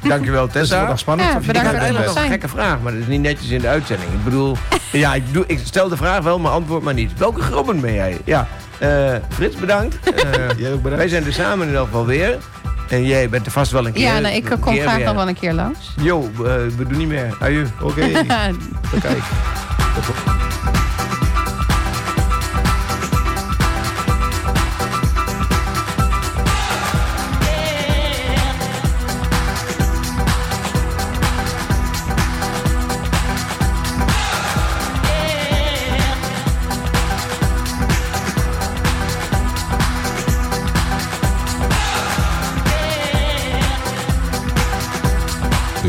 B: dankjewel, Tessa.
C: wordt nog spannend.
D: Ja,
B: Ik
D: bedankt
B: had nog een gekke vraag, maar dat is niet netjes in de uitzending. Ik bedoel, ja, ik, doe, ik stel de vraag wel, maar antwoord maar niet. Welke grobben ben jij? Ja, eh, Frits, bedankt. Eh,
C: Jij ook bedankt.
B: wij zijn er samen in ieder geval weer. En jij bent er vast wel een keer.
D: Ja, nou, ik kom graag
B: weer.
D: nog wel een keer langs.
B: Jo, eh, we doen niet meer. Aju.
C: Oké, kijk.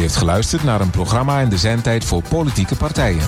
A: Heeft geluisterd naar een programma in de zendtijd voor politieke partijen.